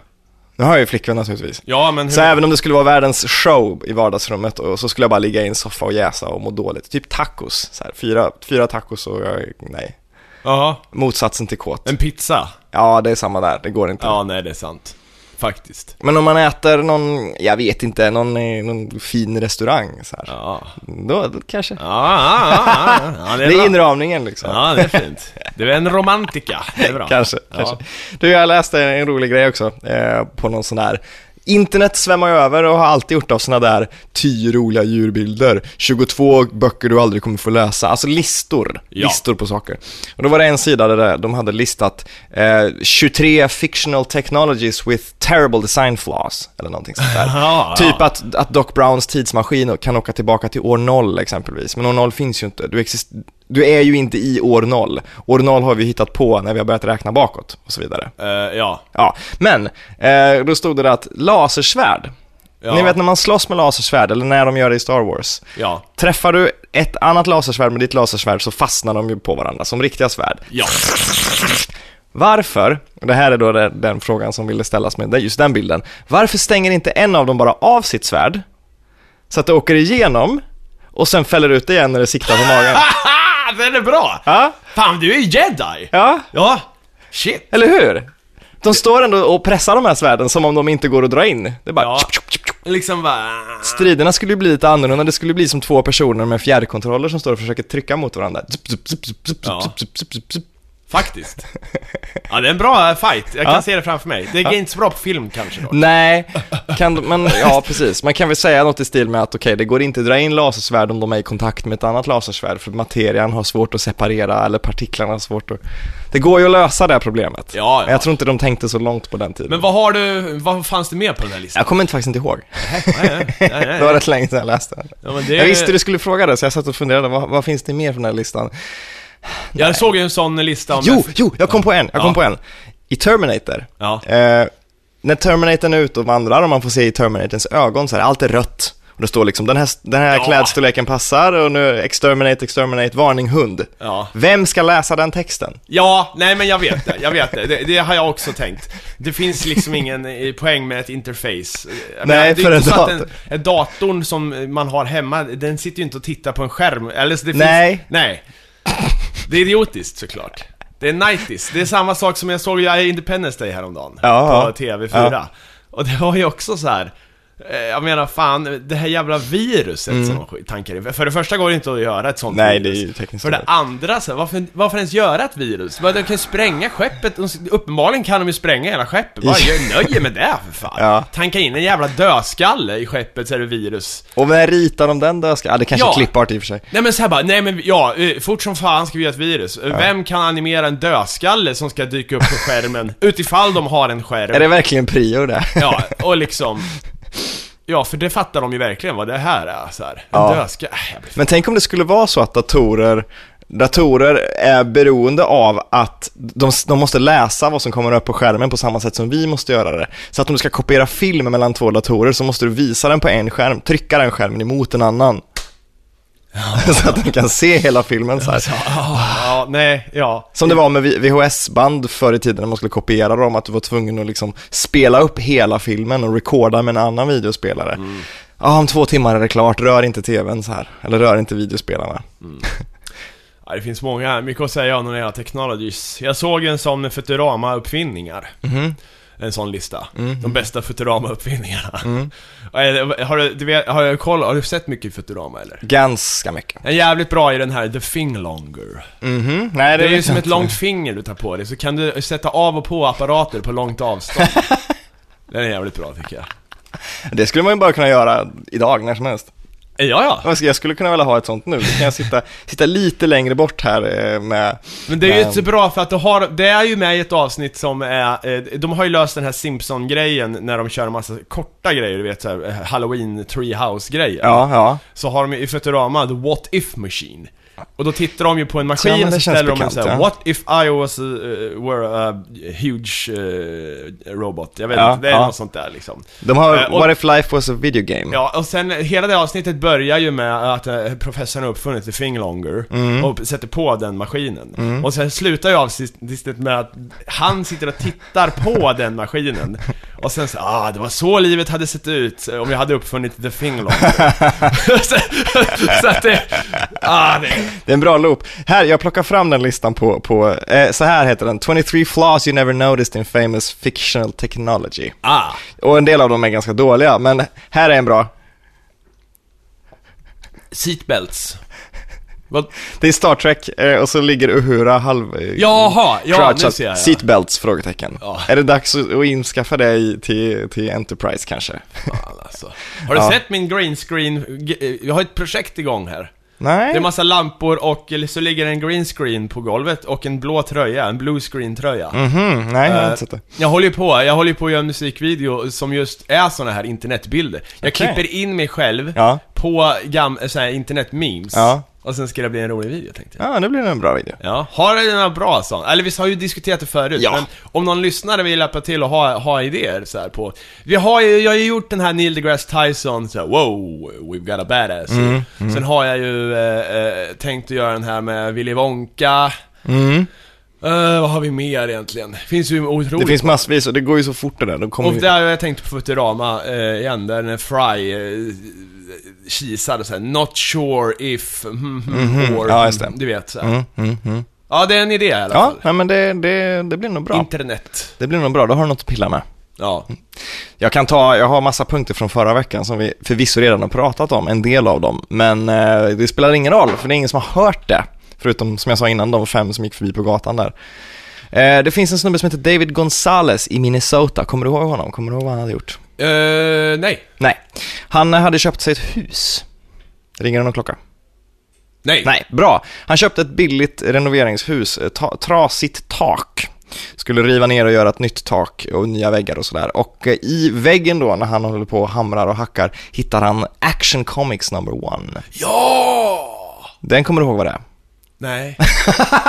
Nu har jag ju flickvän naturligtvis. Ja, men hur... Så även om det skulle vara världens show i vardagsrummet och så skulle jag bara ligga i en soffa och jäsa och må dåligt. Typ tacos, så här, fyra, fyra tacos och jag, nej. Ja, Motsatsen till kåt. en pizza. Ja, det är samma där, det går inte. Ja, nej det är sant. Faktiskt. Men om man äter någon, jag vet inte, någon, någon fin restaurang så här. Ja. Då, då kanske. Ja, ja, ja, ja, det Det är är bra. inramningen liksom. Ja, det är fint. Du är en romantika. Det är bra. Kanske, kanske. Du, jag läste en rolig grej också eh, på någon sån där Internet svämmar ju över och har alltid gjort av såna där 10 roliga djurbilder, 22 böcker du aldrig kommer få läsa, alltså listor, Ja. listor på saker. Och då var det en sida där de hade listat eh, 23 fictional technologies with terrible design flaws, eller någonting sånt där. Ja, Typ ja. att, att Doc Browns tidsmaskin kan åka tillbaka till år 0 exempelvis, men år 0 finns ju inte. Du, exist- du är ju inte i år 0. År 0 har vi hittat på när vi har börjat räkna bakåt och så vidare. Eh, ja. Ja, men eh, då stod det att lasersvärd, ja. ni vet när man slåss med lasersvärd, eller när de gör det i Star Wars. Ja. Träffar du ett annat lasersvärd med ditt lasersvärd så fastnar de ju på varandra som riktiga svärd. Ja. Varför, och det här är då den frågan som ville ställas med just den bilden, varför stänger inte en av dem bara av sitt svärd så att det åker igenom och sen fäller ut det igen när det siktar på magen? Den är bra! Ja, Fan, du är jedi! ja, Ja. Shit. eller hur? De står ändå och pressar de här svärden som om de inte går att dra in. Det är bara... Ja. Liksom bara... Striderna skulle ju bli lite annorlunda, det skulle bli som två personer med fjärrkontroller som står och försöker trycka mot varandra. Zup, zup, zup, Ja. Faktiskt. Ja, det är en bra fight. Jag kan Ja. se det framför mig. Det är inte så bra på film kanske då. Nej, kan, men ja precis. Man kan väl säga något i stil med att okej, det går inte att dra in lasersvärd om de är i kontakt med ett annat lasersvärd för materian har svårt att separera eller partiklarna har svårt att... Det går ju att lösa det här problemet. Ja, ja. jag tror inte de tänkte så långt på den tiden. Men vad har du, vad fanns det med på den här listan? Jag kommer inte faktiskt inte ihåg. Nej, nej, nej. Det var rätt länge sedan jag läste den. Ja, det... Jag visste du skulle fråga det, så jag satt och funderade, vad, vad finns det mer från den här listan? Jag såg ju en sån lista om... Jo, jo, jag kom på en, jag kom Ja. på en. I Terminator, Ja. eh, när Terminatorn är ute och vandrar och man får se i Terminators ögon så här, allt är rött. Och det står liksom, den här, den här Ja. klädstorleken passar och nu exterminate, exterminate, varning hund. Ja. Vem ska läsa den texten? Ja, nej men jag vet det, jag vet det. det. Det har jag också tänkt. Det finns liksom ingen eh, poäng med ett interface. Jag Nej, det är för en dator. en, en datorn som man har hemma, den sitter ju inte och tittar på en skärm. Eller så det Nej. Finns, nej. Det är idiotiskt såklart. Det är 90s. Det är samma sak som jag såg i Independence Day häromdagen. Ja, på ja. TV4. Ja. Och det var ju också så här. Eh, Jag menar fan, det här jävla viruset Mm. som man tankar i. För det första går det inte att göra ett sånt Nej, det är virus. ju tekniskt För det andra, så varför, varför ens göra ett virus? De kan ju spränga skeppet, de, uppenbarligen kan de ju spränga hela skeppet. Bara, jag nöjer med det för fan. Ja. Tanka in en jävla dödskalle i skeppet så är det virus. Och när ritar de den dödskallen? Ja, det kanske Ja. är klippart i och för sig. Nej men så här bara, nej men ja, eh, fort som fan ska vi göra ett virus. Eh, Vem kan animera en dödskalle som ska dyka upp på skärmen? Utifall de har en skärm. Är det verkligen prio det? Ja, och liksom... Ja, för det fattar de ju verkligen vad det här är så här. En Ja. dödskalle. Äh, Men tänk om det skulle vara så att datorer Datorer är beroende av att de, de måste läsa vad som kommer upp på skärmen på samma sätt som vi måste göra det. Så att om du ska kopiera film mellan två datorer så måste du visa den på en skärm, trycka den skärmen emot en annan. så att den kan se hela filmen så här. Ja, nej, ja. Som det var med VHS-band förr i tiden när man skulle kopiera dem, att du var tvungen att liksom spela upp hela filmen och recorda med en annan videospelare. Ja, om två timmar är det klart, rör inte tvn så här. Eller rör inte videospelarna. Ja, det finns många, mycket att säga om de här technologies. Jag såg en sån med Futurama-uppfinningar. Mhm. En sån lista. De bästa Futurama-uppfinningarna. Och är- Har du, du vet, har, du koll, har du sett mycket Futurama eller? Ganska mycket. En jävligt bra i den här The Finglonger. Mhm, nej Det är ju som ett långt finger du tar på dig, så kan du sätta av och på apparater på långt avstånd. Den är jävligt bra tycker jag. Det skulle man ju bara kunna göra idag, när som helst. Ja, ja. Jag skulle- kunna vilja ha ett sånt nu. Då kan jag sitta, sitta lite längre bort här eh, med... Men det är ju inte så bra för att du har, det är ju med i ett avsnitt som är, eh, de har ju löst den här Simpson-grejen när de kör en massa korta grejer, du vet såhär, Halloween Treehouse-grejer. Ja, ja. Så har de ju i Futurama, the What If Machine. Och då tittar de ju på en maskin Ja, och så ställer de en bekant, såhär, ja. What if I was a, uh, were a huge uh, robot? Jag vet Ja, inte, det är något sånt där liksom. De har Eh, och- What if life was a video game? Ja, och sen hela det avsnittet börjar ju med att eh, professorn har uppfunnit the Finglonger Mm. och sätter på den maskinen. Och sen slutar ju avsnittet med att han sitter och tittar på den maskinen. Och sen så, ah, det var så livet hade sett ut om jag hade uppfunnit the Finglonger. så, så att det, ah, det, Det är en bra loop. Här, jag plockar fram den listan på, på eh, så här heter den. 23 flaws you never noticed in famous fictional technology. ah. Och en del av dem är ganska dåliga, men här är en bra. Seatbelts. Det är Star Trek eh, och så ligger Uhura halv... eh, Jaha, ja crouchad. nu ser jag. Ja. Seatbelts? Frågetecken. Ja. Är det dags att inskaffa i, till, till Enterprise kanske? Alltså. Har du sett min green screen? G- Jag har ett projekt igång här. Nej? Det är massa lampor och så ligger en green screen på golvet och en blå tröja, en blue screen tröja. Mhm, nej, jag har Eh, inte sett det. Jag håller ju på, jag håller på att göra en musikvideo som just är såna här internetbilder. Jag Okej. klipper in mig själv Ja. på gam- så här internet-memes. Ja. Och sen ska det bli en rolig video tänkte jag. Ja, det blir nog en bra video. Ja, har du några bra sån? Eller vi har ju diskuterat det förut, Ja. men om någon lyssnare vill hjälpa till och ha, ha idéer så här på... Vi har ju, jag har ju gjort den här Neil deGrasse Tyson, så här, wow, we've got a badass. Mm, Sen har jag ju eh, eh, tänkt att göra den här med Willy Wonka. Mm. Eh, vad har vi mer egentligen? Finns ju otroligt Det finns massvis och det går ju så fort det där. Och vi... där har jag tänkt på Futurama eh, igen, där när Fry eh, kisade såhär 'Not sure if' mm, mm, Mhm. or, Ja, just det. Du vet såhär. Mm, mm, mm. Ja, det är en idé i alla Ja, fall. nej, men det, det, det blir nog bra. Internet. Det blir nog bra, då har du något att pilla med. Ja. Jag kan ta, jag har massa punkter från förra veckan som vi förvisso redan har pratat om, en del av dem. Men eh, det spelar ingen roll, för det är ingen som har hört det. Förutom, som jag sa innan, de fem som gick förbi på gatan där. Eh, det finns en snubbe som heter David Gonzales i Minnesota. Kommer du ihåg honom? Kommer du ihåg vad han hade gjort? Eh, nej. Nej. Han eh, hade köpt sig ett hus. Ringer det någon klocka? Nej. Nej, bra. Han köpte ett billigt renoveringshus, ett ta- trasigt tak. Skulle riva ner och göra ett nytt tak och nya väggar och sådär. Och eh, i väggen då, när han håller på och hamrar och hackar, hittar han Action Comics number one. Ja! Den kommer du ihåg vad det är? Nej.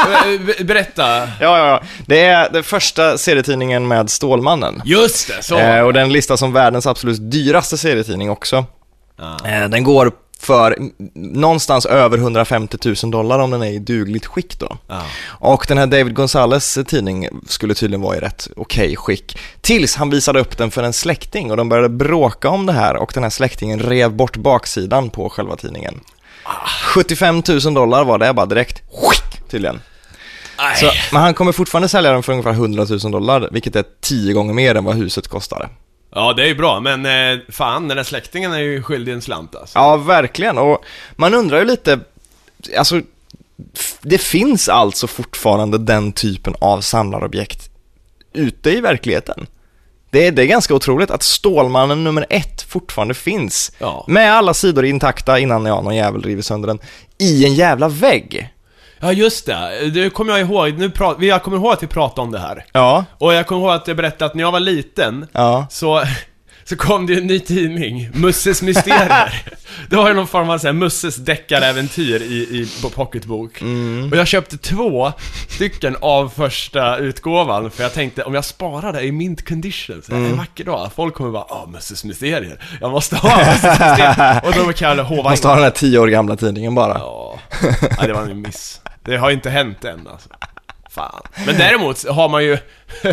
Eh, be- Berätta. Ja, ja, ja. Det är den första serietidningen med Stålmannen. Just det, så. Eh, och den listas som världens absolut dyraste serietidning också. Ja. Eh, den går för någonstans över 150 000 dollar om den är i dugligt skick då. Ja. Och den här David Gonzales tidning skulle tydligen vara i rätt okej skick. Tills han visade upp den för en släkting och de började bråka om det här och den här släktingen rev bort baksidan på själva tidningen. 75 000 dollar var det bara direkt, tydligen. Så, men han kommer fortfarande sälja den för ungefär 100 000 dollar, vilket är tio gånger mer än vad huset kostade. Ja, det är ju bra, men eh, fan, den där släktingen är ju skyldig en slant alltså. Ja, verkligen. Och man undrar ju lite, alltså, det finns alltså fortfarande den typen av samlarobjekt ute i verkligheten. Det är, det är ganska otroligt att Stålmannen nummer ett fortfarande finns. Ja. Med alla sidor intakta innan ja, någon jävel river sönder den. I en jävla vägg. Ja, just det. Det kommer jag ihåg. Nu pra- jag kommer ihåg att vi pratade om det här. Ja. Och jag kommer ihåg att jag berättade att när jag var liten, Ja. så, så kom det ju en ny tidning, Musses Mysterier. det var ju någon form av så här, Musses deckaräventyr i, i pocketbok. Och jag köpte två stycken av första utgåvan, för jag tänkte om jag sparar det i mint condition, så här, en vacker dag, folk kommer bara ah Musses Mysterier, jag måste ha Musses Mysterier. Och då kan jag hova Måste ha den här tio år gamla tidningen bara. Ja, Nej, det var en miss. Det har inte hänt än alltså. Fan. Men däremot har man ju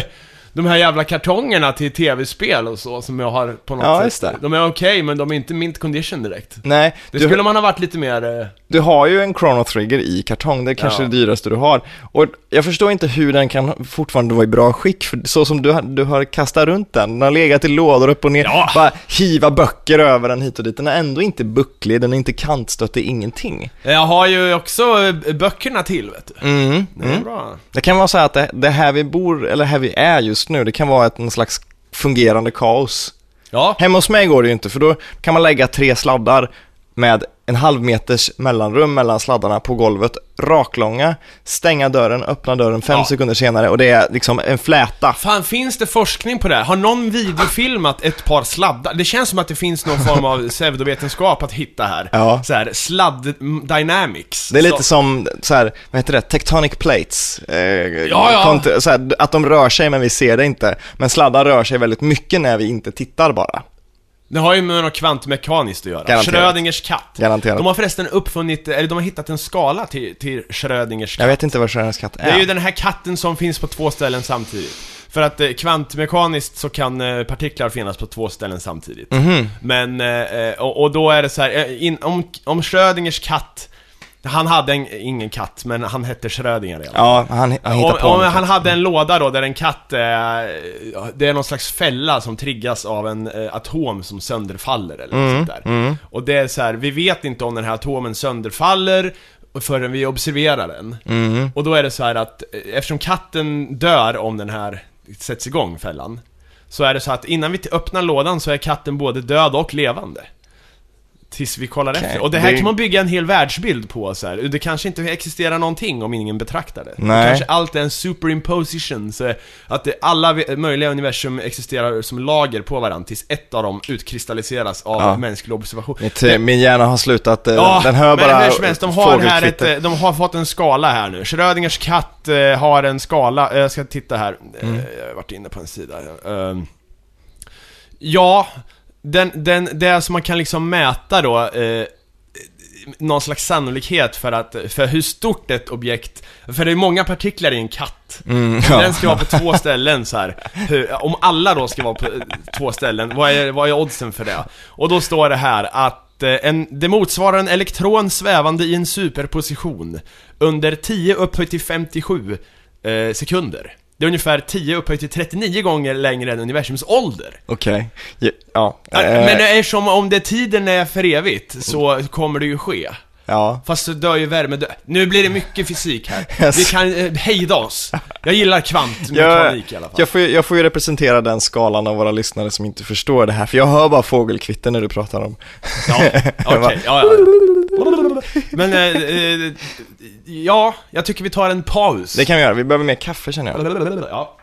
de här jävla kartongerna till tv-spel och så som jag har på något Ja, sätt. just. De är okej, men de är inte mint condition direkt. Nej, Det du, skulle man ha varit lite mer... eh, du har ju en Chrono Trigger i kartong, det är kanske Ja. det dyraste du har. Och jag förstår inte hur den kan fortfarande vara i bra skick, för så som du, har- du har kastat runt den, den har legat i lådor upp och ner, Ja. bara hiva böcker över den hit och dit. Den är ändå inte bucklig, den är inte kantstött, det är ingenting. Jag har ju också eh, böckerna till, vet du. Mm. Det är Mm. bra. Det kan vara så att det, det här vi bor, eller här vi är just nu, det kan vara ett, en slags fungerande kaos. Ja, Hemma hos mig går det ju inte, för då kan man lägga tre sladdar med en halv meters mellanrum mellan sladdarna på golvet, raklånga, stänga dörren, öppna dörren fem Ja. sekunder senare och det är liksom en fläta. Fan, finns det forskning på det här? Har någon videofilmat ett par sladdar? Det känns som att det finns någon form av pseudovetenskap att hitta här. Ja. Så här, sladd dynamics. Det är lite Så- som, så här, vad heter det, tectonic plates. Eh, Ja, ja. här, att de rör sig men vi ser det inte. Men sladdar rör sig väldigt mycket när vi inte tittar bara. Det har ju med något kvantmekaniskt att göra. Garanterat. Schrödingers katt. Garanterat. De har förresten uppfunnit, eller de har hittat en skala till, till Schrödingers katt. Jag vet inte vad Schrödingers katt är. Det är ju den här katten som finns på två ställen samtidigt. För att eh, kvantmekaniskt så kan eh, partiklar finnas på två ställen samtidigt. Mhm. Men, eh, och, och då är det så här, eh, in, om, om Schrödingers katt han hade en, ingen katt, men han hette Schrödinger i alla fall. Ja, han, han hittar Om, på om han hade en låda då där en katt, eh, det är någon slags fälla som triggas av en eh, atom som sönderfaller eller Mm, något sånt där. Och det är så här, vi vet inte om den här atomen sönderfaller förrän vi observerar den. Mm. Och då är det så här att eh, eftersom katten dör om den här sätts igång, fällan, så är det så att innan vi öppnar lådan så är katten både död och levande. Tills vi kollar Okej, efter. Och det här det- kan man bygga en hel världsbild på så här. Det kanske inte existerar någonting om ingen betraktar det. Nej. Kanske allt är en superimposition, så att det, alla möjliga universum existerar som lager på varandra tills ett av dem utkristalliseras av Ja. mänsklig observation. Mitt, eh, min hjärna har slutat, eh, Ja, den hör men bara hur som helst, de har, här ett, eh, de har fått en skala här nu. Schrödingers katt har en skala, jag ska titta här. Mm. jag har varit inne på en sida. Ehm, ja, den, den, det som man kan liksom mäta då, eh, någon slags sannolikhet för att, för hur stort ett objekt, för det är många partiklar i en katt. Mm, ja. den ska vara på två ställen så här. Hur, om alla då ska vara på eh, två ställen, vad är, vad är oddsen för det? Och då står det här att eh, en, det motsvarar en elektron svävande i en superposition under 10 upphöjt till 57 eh, sekunder. Det är ungefär 10 upphöjt till 39 gånger längre än universums ålder. Okej, ja, ja. Ja, eh, Men eftersom om det tiden är för evigt så kommer det ju ske. Ja. Fast så dör ju värme dö- Nu blir det mycket fysik här. Yes. Vi kan eh, hejda oss. Jag gillar Jag, kvantmekanik i alla fall. jag, får, ju- jag får ju representera den skalan av våra lyssnare som inte förstår det här, för jag hör bara fågelkvitter när du pratar om. Ja, okej. ja, ja. Men, eh, eh, ja, jag tycker vi tar en paus. Det kan vi göra, vi behöver mer kaffe känner jag. Ja.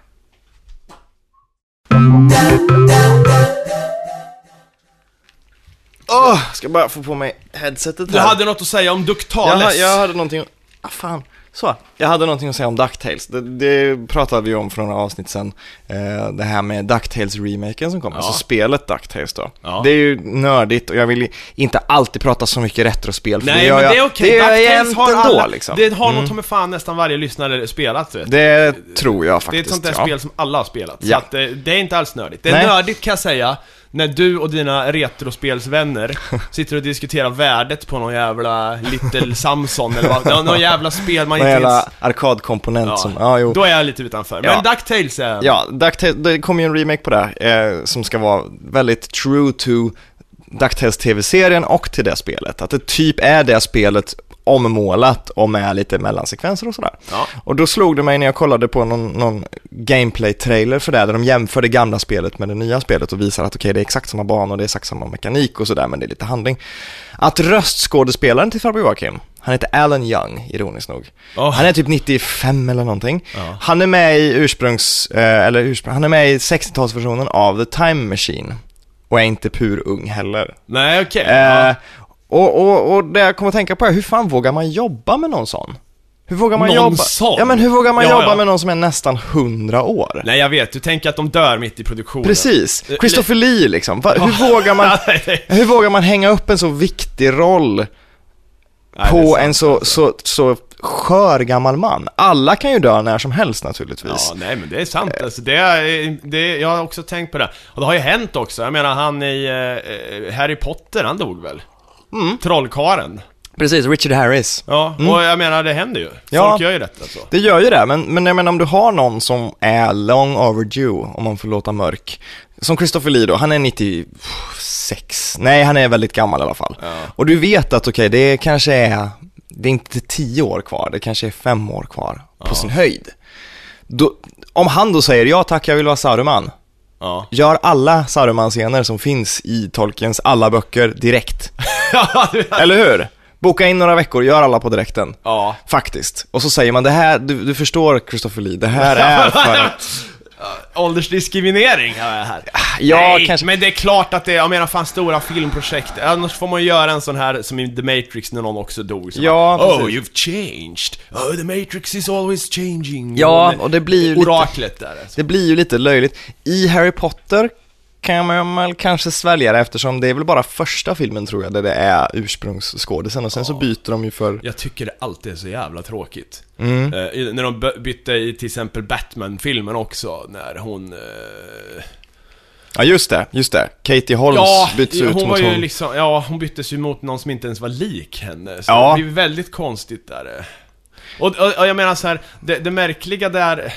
Åh, ska bara få på mig headsetet Du här. hade något att säga om jag, Ductales. ha- jag hade någonting, ah fan, så. Jag hade någonting att säga om DuckTales. Det, det pratade vi om för några avsnitt sedan. Eh, det här med DuckTales-remaken som kom, Ja. alltså spelet DuckTales då. Ja. Det är ju nördigt och jag vill inte alltid prata så mycket retrospel, för Nej det gör men jag, det är okej, jag DuckTales har alla, liksom. Det har nog ta mig fan nästan varje lyssnare spelat vet. du. Det tror jag Det är faktiskt, ett sånt där ja. spel som alla har spelat. Så att, eh, det är inte alls nördigt. Det är Nej. nördigt kan jag säga, när du och dina retrospelsvänner sitter och diskuterar värdet på någon jävla Little Samson eller vad, någon, någon jävla spel man Någon inte jävla ens... arkadkomponent Ja, som, ja jo. Då är jag lite utanför. Men Ja. DuckTales är... Ja, DuckTales, det kommer ju en remake på det eh, som ska vara väldigt true to DuckTales TV-serien och till det spelet. Att det typ är det spelet ommålat och med lite mellansekvenser och sådär. Ja. Och då slog det mig när jag kollade på någon, någon gameplay-trailer för det, där de jämför det gamla spelet med det nya spelet och visar att okej, det är exakt samma banor, det är exakt samma mekanik och sådär, men det är lite handling. Att röstskådespelaren till farbror Joakim, han heter Alan Young, ironiskt nog. Åh. Han är typ 95 eller någonting. Ja. Han är med i ursprungs, eh, eller ursprung, han är med i 60-talsversionen av The Time Machine. Och är inte pur ung heller. Nej okej. Eh, Ja. Och, och, och det jag kommer att tänka på är, hur fan vågar man jobba med någon sån? Hur vågar man Någon jobba? sån? Ja men hur vågar man Ja, jobba ja. med någon som är nästan 100 år? Nej jag vet, du tänker att de dör mitt i produktionen. Precis, Eh, Christopher Lee liksom. Va, hur, vågar man, hur vågar man hänga upp en så viktig roll Nej, är på sant, en så, så, så skör gammal man? Alla kan ju dö när som helst naturligtvis. Ja, nej men det är sant alltså, det är, det, jag har också tänkt på det. Och det har ju hänt också, jag menar han i eh, Harry Potter, han dog väl? Mm. Trollkaren. Precis, Richard Harris. Ja, och jag menar det händer ju. Folk Ja. gör ju detta så. Det gör ju det, men, men jag menar om du har någon som är long overdue, om man får låta mörk. Som Christopher Lee då, han är 96, nej han är väldigt gammal i alla fall. Ja. Och du vet att okej, det kanske är, det är inte 10 år kvar, det kanske är 5 år kvar på sin höjd. Då, om han då säger ja tack, jag vill vara Saruman, Ja. gör alla Saruman-scener som finns i Tolkiens alla böcker direkt. Eller hur? Boka in några veckor, gör alla på direkten. ja. Faktiskt. Och så säger man det här, du, du förstår Christopher Lee, det här är för att... Åldersdiskriminering har jag här. Ja, Nej, kanske. men det är klart att det är, jag menar fan stora filmprojekt. Annars får man ju göra en sån här som i The Matrix när någon också dog. Så Ja, bara, oh, you've changed. Oh, the Matrix is always changing. Ja, och det blir ju lite- Oraklet där alltså. Det blir ju lite löjligt. I Harry Potter kan man väl kanske svälja det eftersom det är väl bara första filmen tror jag där det är ursprungsskådisen och sen så byter de ju för... Jag tycker det alltid är så jävla tråkigt. Mm. Eh, när de by- bytte i till exempel Batman-filmen också, när hon... eh, Ja just det, just det. Katie Holmes ja, byts ut hon mot var ju hon. liksom, ja, hon byttes ju mot någon som inte ens var lik henne. Så Ja. det blir väldigt konstigt där. Och, och, och jag menar så här, det, det märkliga där...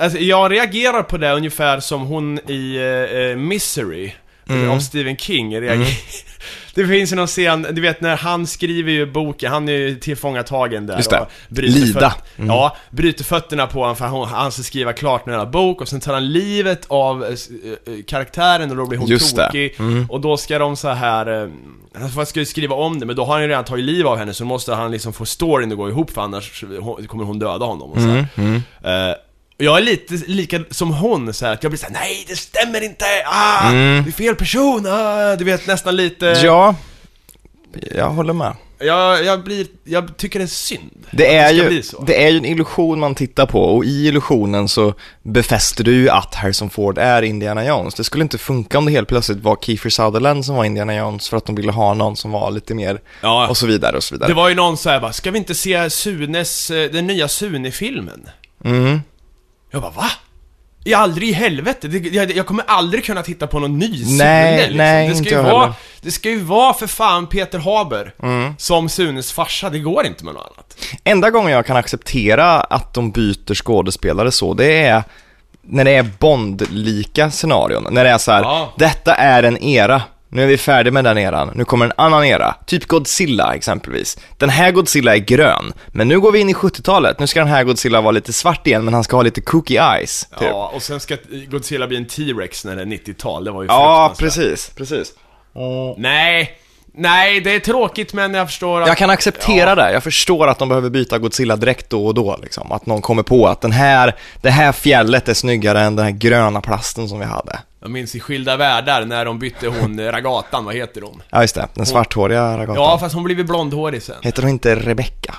Alltså jag reagerar på det ungefär som hon i eh, eh, Misery, Mm. av Stephen King reagerar. Det finns ju någon scen, du vet när han skriver ju boken, han är ju tillfångatagen där Just det. och bryter Lida. Mm. Ja, bryter fötterna på honom för hon, han ska skriva klart den här bok och sen tar han livet av eh, karaktären och då blir hon Just tokig. Mm. Och då ska de så här eh, han ska ju skriva om det, men då har han ju redan tagit liv av henne så då måste han liksom få storyn att gå ihop för annars kommer hon döda honom och så här. Mm, mm. Eh, jag är lite lika som hon, så här, att jag blir såhär Nej det stämmer inte! Ah, Mm. Det är fel person! Ah, du vet nästan lite... Ja, jag håller med. Jag, jag blir, jag tycker det är synd. Det att är, ska ju, bli så. det är ju en illusion man tittar på och i illusionen så befäster du ju att Harrison Ford är Indiana Jones. Det skulle inte funka om det helt plötsligt var Kiefer Sutherland som var Indiana Jones för att de ville ha någon som var lite mer Ja, och så vidare och så vidare. det var ju någon så här bara, ska vi inte se Sunes, eh, den nya Sune-filmen? Mm. Jag bara, va? I aldrig i helvete, det, jag, jag kommer aldrig kunna titta på någon ny Sune Nej, liksom. nej, det ska inte ju jag vara, heller. Det ska ju vara för fan Peter Haber Mm. som Sunes farsa, det går inte med något annat. Enda gången jag kan acceptera att de byter skådespelare så, det är när det är Bond-lika scenarion. När det är så här, Ja. detta är en era. Nu är vi färdiga med den eran, nu kommer en annan era. Typ Godzilla exempelvis. Den här Godzilla är grön, men nu går vi in i 70-talet. Nu ska den här Godzilla vara lite svart igen, men han ska ha lite cookie eyes. Typ. Ja, och sen ska Godzilla bli en T-Rex när det är 90-tal, det var ju Ja, precis, precis. Nej, nej, det är tråkigt men jag förstår att... Jag kan acceptera det. Jag förstår att de behöver byta Godzilla direkt då och då. Liksom. Att någon kommer på att den här, det här fjället är snyggare än den här gröna plasten som vi hade. Jag minns i Skilda Världar när de bytte hon, Ragatan, vad heter hon? Ja, just det. Den svarthåriga ragatan. Ja, fast hon blev blondhårig sen. Heter hon inte Rebecca?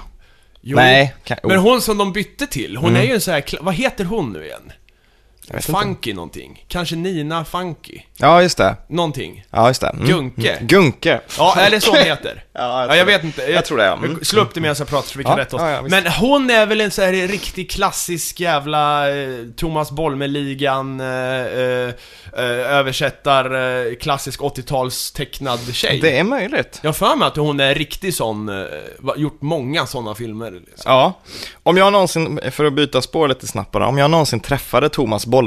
Jo. Nej, kan, Men oh, hon som de bytte till, hon är ju en sån här, vad heter hon nu igen? Jag vet inte. Funky någonting. Kanske Nina Funky. Ja, just det. Någonting. Ja, just det. Mm. Gunke. Mm. Gunke. Ja, eller så hon heter. Ja, jag ja, jag vet inte. Jag, Jag tror det, ja. Mm. Slå upp det medan jag pratar så vi kan Ja, rätta oss. ja. Men hon är väl en sån här riktig klassisk jävla eh, Thomas Bolme-ligan, eh, eh, eh, översättar eh, klassisk 80-tals tecknad tjej. Det är möjligt. Jag för mig att hon är riktig sån, eh, gjort många såna filmer. Liksom. Ja. Om jag någonsin, för att byta spår lite snabbt bara, om jag någonsin träffade Thomas Bolme,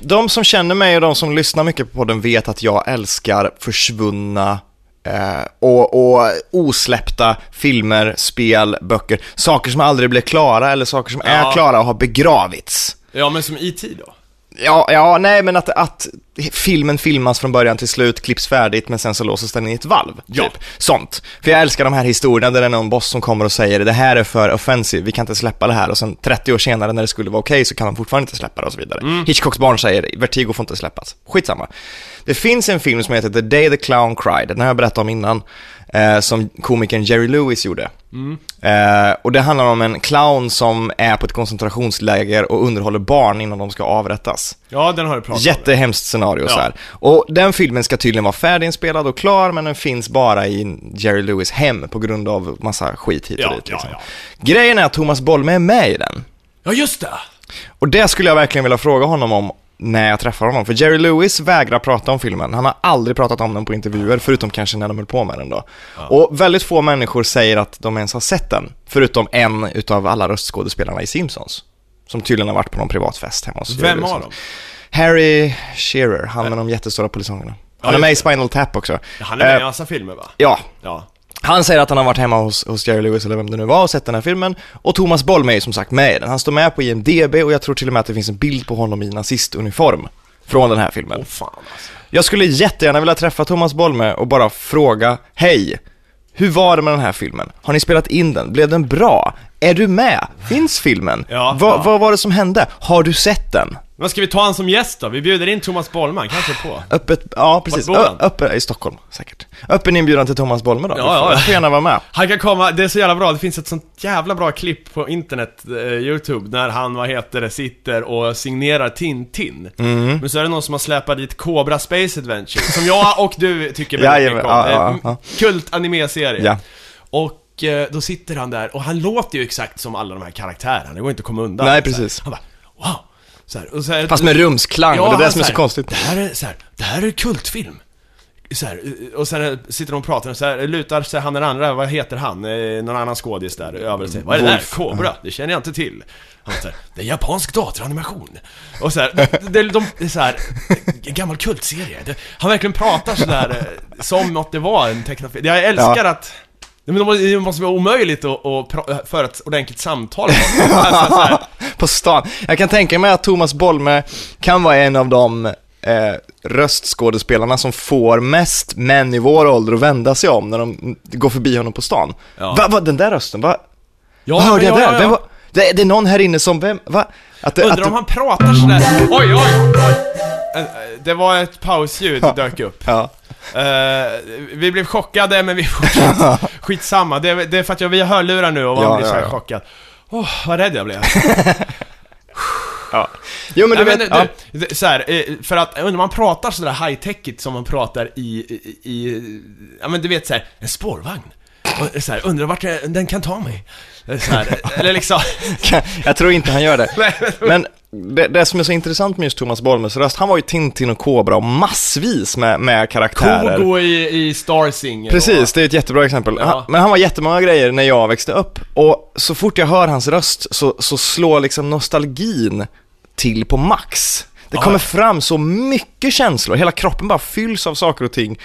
de som känner mig och de som lyssnar mycket på podden vet att jag älskar försvunna eh, och, och osläppta filmer, spel, böcker, saker som aldrig blev klara eller saker som Ja. är klara och har begravits. Ja, men som E.T. då? Ja, ja, nej men att, att filmen filmas från början till slut, klipps färdigt, men sen så låses den i ett valv. Ja. Typ. Sånt. För jag älskar de här historierna där det är någon boss som kommer och säger det här är för offensive, vi kan inte släppa det här. Och sen 30 år senare när det skulle vara okej så kan de fortfarande inte släppa det och så vidare. Hitchcocks barn säger Vertigo får inte släppas. Skitsamma. Det finns en film som heter The Day the Clown Cried, den har jag berättat om innan, eh, som komikern Jerry Lewis gjorde. Eh, och det handlar om en clown som är på ett koncentrationsläger och underhåller barn innan de ska avrättas. Ja, den har du pratat om. Jättehemskt scenario Ja. så här. Och den filmen ska tydligen vara färdiginspelad och klar, men den finns bara i Jerry Lewis hem på grund av massa skit hit och Ja, dit. ja, Liksom. ja. Grejen är att Thomas Bolme är med i den. Ja, just det! Och det skulle jag verkligen vilja fråga honom om när jag träffar honom. För Jerry Lewis vägrar prata om filmen. Han har aldrig pratat om den på intervjuer, förutom kanske när de höll på med den då. Och väldigt få människor säger att de ens har sett den, förutom en utav alla röstskådespelarna i Simpsons. Som tydligen har varit på någon privat fest hemma hos Vem av dem? Harry Shearer, han med de jättestora polisonger. Han är med i. Spinal Tap också. Han är med i massa filmer va? Ja, Ja. Han säger att han har varit hemma hos, hos Jerry Lewis eller vem det nu var och sett den här filmen. Och Thomas Bolme är ju som sagt med i den. Han står med på IMDB och jag tror till och med att det finns en bild på honom i nazistuniform från den här filmen. Åh fan alltså. Jag skulle jättegärna vilja träffa Thomas Bolme och bara fråga, hej, hur var det med den här filmen? Har ni spelat in den? Blev den bra? Är du med? Finns filmen? Ja, Va, ja. Vad var det som hände? Har du sett den? Vad ska vi ta han som gäst då? Vi bjuder in Thomas Bollman, kanske på? Öppet, ja precis. Ö, öppet, I Stockholm säkert. Öppen inbjudan till Thomas Bolme då. Ja, ja. Du får gärna vara med. Han kan komma, det är så jävla bra, det finns ett sånt jävla bra klipp på internet, eh, youtube, när han, vad heter det, sitter och signerar Tintin. Mm. Men så är det någon som har släpat dit Cobra Space Adventure, som jag och du tycker väldigt mycket om. ja, ja, ja. Kult animeserie. Ja. Och eh, då sitter han där, och han låter ju exakt som alla de här karaktärerna, det går inte att komma undan. Nej, Så här. precis. Han bara, wow! Så här, och så här, Fast med rumsklang, och det är det som är så här, konstigt. Det här är så här, det här är kultfilm. Så här, och sen sitter de och pratar och så här, lutar sig han den andra, vad heter han? Eh, någon annan skådis där över säger, Vad är det där? Kobra? Det känner jag inte till. Han säger, det är japansk datoranimation. Och så här, det, de, det är så här, en gammal kultserie. Han verkligen pratar sådär eh, som att det var en tecknad film. Jag älskar att Nej, men det måste vara omöjligt att, att föra ett ordentligt samtal alltså, På stan. Jag kan tänka mig att Thomas Bolme kan vara en av de eh, röstskådespelarna som får mest män i vår ålder att vända sig om när de går förbi honom på stan. Ja. Va, va, den där rösten, va? ja, vad hörde jag ja, där? ja, ja. Var, det, det är någon här inne som, vem, va? Att, det- Undrar att, om han pratar sådär. Oj, oj, oj. Eh, Det var ett pausljud som dök upp. Ja. Eh, vi blev chockade, men vi fortsatte. Skitsamma, det, är- det är för att jag, vi har hörlurar nu och man Ja, blir så här ja, ja. chockad. Åh, vad rädd jag blev. ja. Jo men du Nej, vet, men, ja. du, det- så här, eh, för att undrar man pratar sådär high-techigt som man pratar i, i, i ja men du vet såhär, en spårvagn. Och, så här, undrar vart jag, den kan ta mig. Så här, eller liksom... jag tror inte han gör det. Men det, det som är så intressant med just Thomas Bolmes röst, han var ju Tintin och Kobra och massvis med, med karaktärer. Kogo i, i Star Singer. Precis, det är ett jättebra exempel. Ja. Han, men han var jättemånga grejer när jag växte upp. Och så fort jag hör hans röst så, så slår liksom nostalgin till på max. Det kommer fram så mycket känslor, hela kroppen bara fylls av saker och ting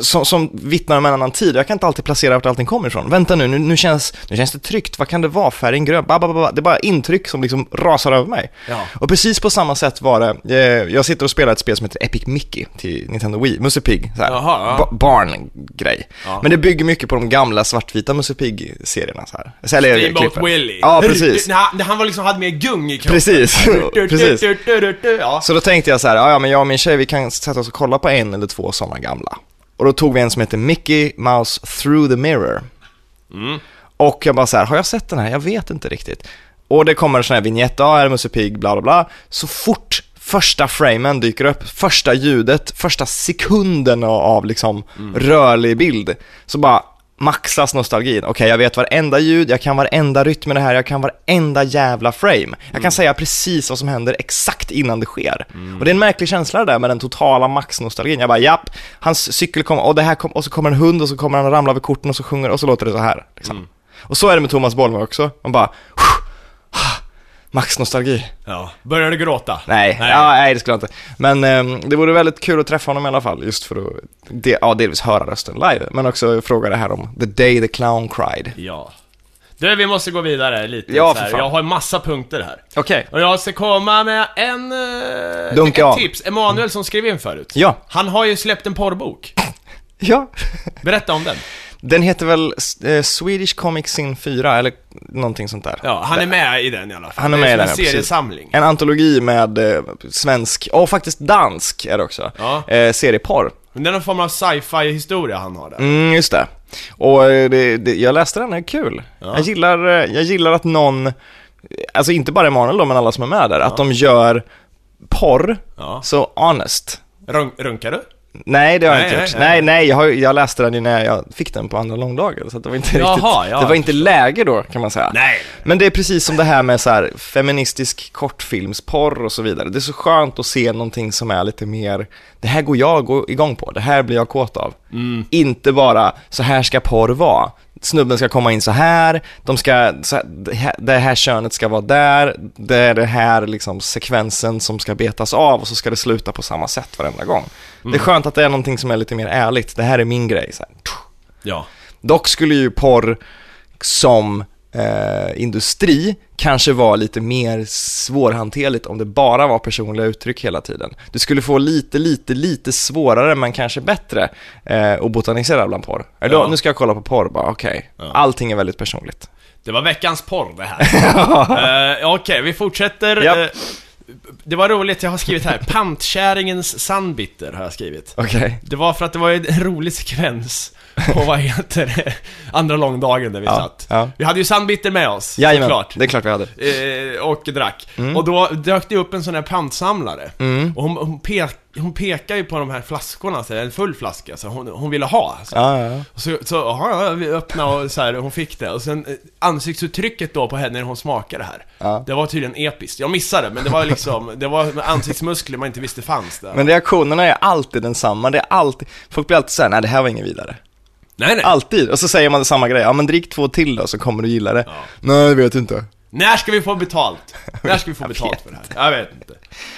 som, som vittnar om en annan tid. Jag kan inte alltid placera vart allting kommer ifrån. Vänta nu, nu, nu, känns, nu känns det tryggt. Vad kan det vara? Färgen grön? Ba, ba, ba. Det är bara intryck som liksom rasar över mig. Ja. Och precis på samma sätt var det, eh, jag sitter och spelar ett spel som heter Epic Mickey till Nintendo Wii, Musse Pigg, så här, Jaha, ja. ba- barngrej. Ja. Men det bygger mycket på de gamla svartvita Musse Pigg-serierna så här. Så, eller, Steamboat. Willie. Ja, precis. När han, var liksom, hade mer gung i kroppen. Precis, precis. Ja. Så då tänkte jag så här, ja, men jag och min tjej vi kan sätta oss och kolla på en eller två sådana gamla. Och då tog vi en som heter Mickey Mouse Through the Mirror. Mm. Och jag bara så här, har jag sett den här? Jag vet inte riktigt. Och det kommer en sån här vignett, ja, här är Musse Pigg, bla bla bla. Så fort första framen dyker upp, första ljudet, första sekunden av, av liksom rörlig bild, så bara maxas nostalgin. Okej, jag vet varenda ljud, jag kan varenda rytm i det här, jag kan varenda jävla frame. Jag kan säga precis vad som händer exakt innan det sker. Och det är en märklig känsla det där med den totala maxnostalgin. Jag bara, japp, hans cykel kommer, och det här kom, och så kommer en hund och så kommer han och ramlar över korten och så sjunger och så låter det så här. Liksom. Och så är det med Thomas Bolme också. Man bara, maxnostalgi. ja. Började du gråta? Nej, Ja, nej det skulle jag inte. Men ehm, det vore väldigt kul att träffa honom i alla fall, just för att de, ja, delvis höra rösten live, men också fråga det här om The Day the Clown Cried. Ja. Du, vi måste gå vidare lite. Ja, för fan. Jag har en massa punkter här. Okej. Och jag ska komma med en... Uh, Dunka ett av. tips. Emanuel som skrev in förut. Ja. Han har ju släppt en porrbok. Ja. Berätta om den. Den heter väl eh, Swedish Comic Sin 4, eller någonting sånt där. Ja, han är med i den i alla fall. Han är Det med i som den, en ja, seriesamling. En antologi med eh, svensk, och faktiskt dansk är det också, Ja. eh, serieporr. Men det är någon form av sci-fi historia han har där. Mm, just det. Och eh, det, det, jag läste den, det är kul. Ja. Jag, gillar, eh, jag gillar att någon, alltså inte bara Emanuel då, men alla som är med där, att de gör porr Ja. så honest. Run runkar du? Nej, det har jag Nej, inte nej, gjort. nej. Nej, nej, jag, har, jag läste den ju när jag fick den på andra långdagar, så det var inte Jaha, riktigt, ja, det var inte läge då, kan man säga. Nej. Men det är precis som det här med så här feministisk kortfilmsporr och så vidare. Det är så skönt att se någonting som är lite mer, det här går jag gå- igång på, det här blir jag kåt av. Inte bara, så här ska porr vara. Snubben ska komma in så här, de ska, så här, det här- könet ska vara där, det är det här liksom sekvensen som ska betas av och så ska det sluta på samma sätt varenda gång. Det är skönt att det är någonting som är lite mer ärligt, det här är min grej. Så här. Ja. Dock skulle ju porr som eh, industri kanske vara lite mer svårhanterligt om det bara var personliga uttryck hela tiden. Du skulle få lite, lite, lite svårare men kanske bättre eh, att botanisera bland porr. Eller då, Ja. Nu ska jag kolla på porr, bara okej. Allting är väldigt personligt. Det var veckans porr det här. uh, Okej, vi fortsätter. Japp. Eh, det var roligt, jag har skrivit här. Pantkärringens sandbitter har jag skrivit. Okej. Det var för att det var en rolig sekvens på, vad heter det, andra långdagen där vi Ja, satt. ja. Vi hade ju Sandbitter med oss, Jajamän, såklart. det är klart vi hade. Eh, och drack. Mm. Och då dök det upp en sån här pantsamlare. Och hon, hon, pek, hon pekar ju på de här flaskorna, så här, en full flaska, så hon, hon ville ha. Så. Ja, ja, ja. Och så, så ja, vi öppnade och så här, hon fick det. Och sen eh, ansiktsuttrycket då på henne när hon smakade det här. Det var tydligen episkt. Jag missade, men det var liksom, det var ansiktsmuskler man inte visste fanns där. Men reaktionerna är alltid densamma. Det är alltid, folk blir alltid såhär, nej det här var inget vidare. Nej, nej. Alltid. Och så säger man samma grej, ja men drick två till då så kommer du gilla det. Ja. Nej, jag vet inte. När ska vi få betalt? När ska vi få betalt för det här? Jag vet inte.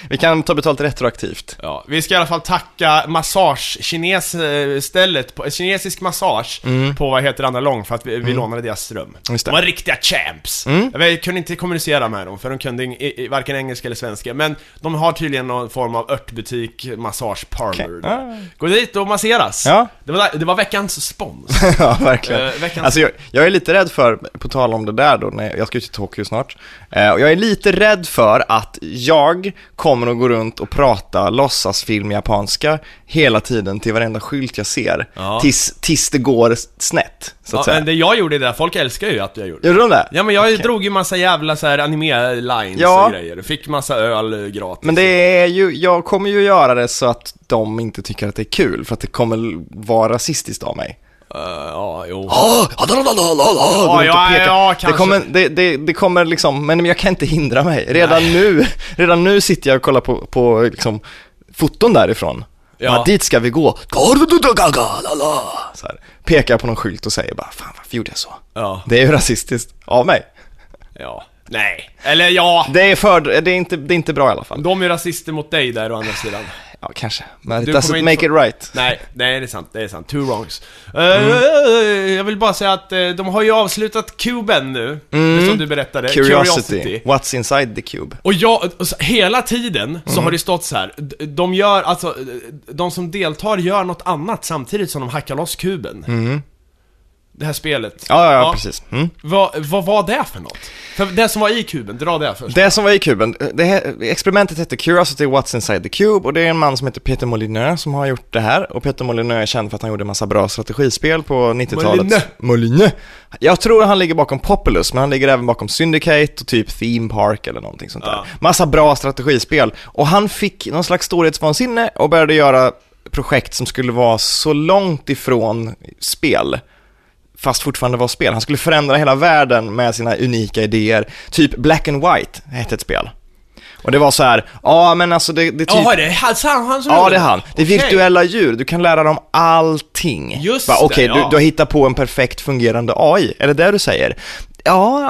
Vi kan ta betalt retroaktivt. Ja, vi ska i alla fall tacka massage, kines eh, stället, på, kinesisk massage på vad heter andra lång för att vi, vi lånade deras rum. Mm. Just De det. var riktiga champs. Jag vet, kunde inte kommunicera med dem för de kunde ing- i, i, varken engelska eller svenska. Men de har tydligen någon form av örtbutik, massage parlor. Där. Ah. Gå dit och masseras. Ja. Det, var, det var veckans spons. ja, verkligen. Eh, veckans- Alltså jag, jag är lite rädd för, på tal om det där då, när jag, jag ska ut till Tokyo snart, eh, och jag är lite rädd för att jag kommer att gå runt och prata låtsasfilm japanska hela tiden till varenda skylt jag ser, Ja. tills, tills det går snett, så att Ja, säga. men det jag gjorde det, folk älskar ju att jag gjorde det. Gjorde de det? Ja men jag Okej. drog ju massa jävla så här anime-lines Ja. och grejer. Fick massa öl gratis. Men det är ju, jag kommer ju göra det så att de inte tycker att det är kul, för att det kommer vara rasistiskt av mig. Eh, ja, jo. Oh, ja, ja, ja, det, kanske. kommer, det, det, det kommer liksom, men jag kan inte hindra mig. Redan nu, redan nu sitter jag och kollar på, på liksom, foton därifrån. Ja. Ja. dit ska vi gå. Så här, pekar på någon skylt och säger bara, fan varför gjorde jag så? Ja, Det är ju rasistiskt av mig. ja. Nej. Eller ja, Det är, för, det, är inte, det är inte bra i alla fall. de är rasister mot dig där å andra sidan. Ja, kanske. Men it doesn't make it right. Nej, nej det är sant, det är sant. Two wrongs. Mm. Eh, jag vill bara säga att eh, de har ju avslutat kuben nu, det som du berättade. Mm. Curiosity. What's inside the cube? Och jag, så, hela tiden så Mm. har det stått så här. de gör, alltså, de som deltar gör något annat samtidigt som de hackar loss kuben. Det här spelet. Ja, ja, ja, precis. Mm. Vad, vad var det för något? För det som var i kuben, dra det först. Det som var i kuben, det här, experimentet hette Curiosity What's Inside the Cube och det är en man som heter Peter Molyneux som har gjort det här och Peter Molyneux är känd för att han gjorde en massa bra strategispel på 90-talet. Molyneux. Molyneux. Jag tror han ligger bakom Populous, men han ligger även bakom Syndicate och typ Theme Park eller någonting sånt där. Ja. Massa bra strategispel och han fick någon slags storhetsvansinne och började göra projekt som skulle vara så långt ifrån spel fast fortfarande var spel. Han skulle förändra hela världen med sina unika idéer. Typ Black and White hette ett spel. Och det var så här, ja men alltså det, det typ... Jaha, det är han, han, som Ja, det är han. Det är Okej. virtuella djur, du kan lära dem allting. Just Okej, ja. du, du har hittat på en perfekt fungerande AI, är det det du säger? Ja,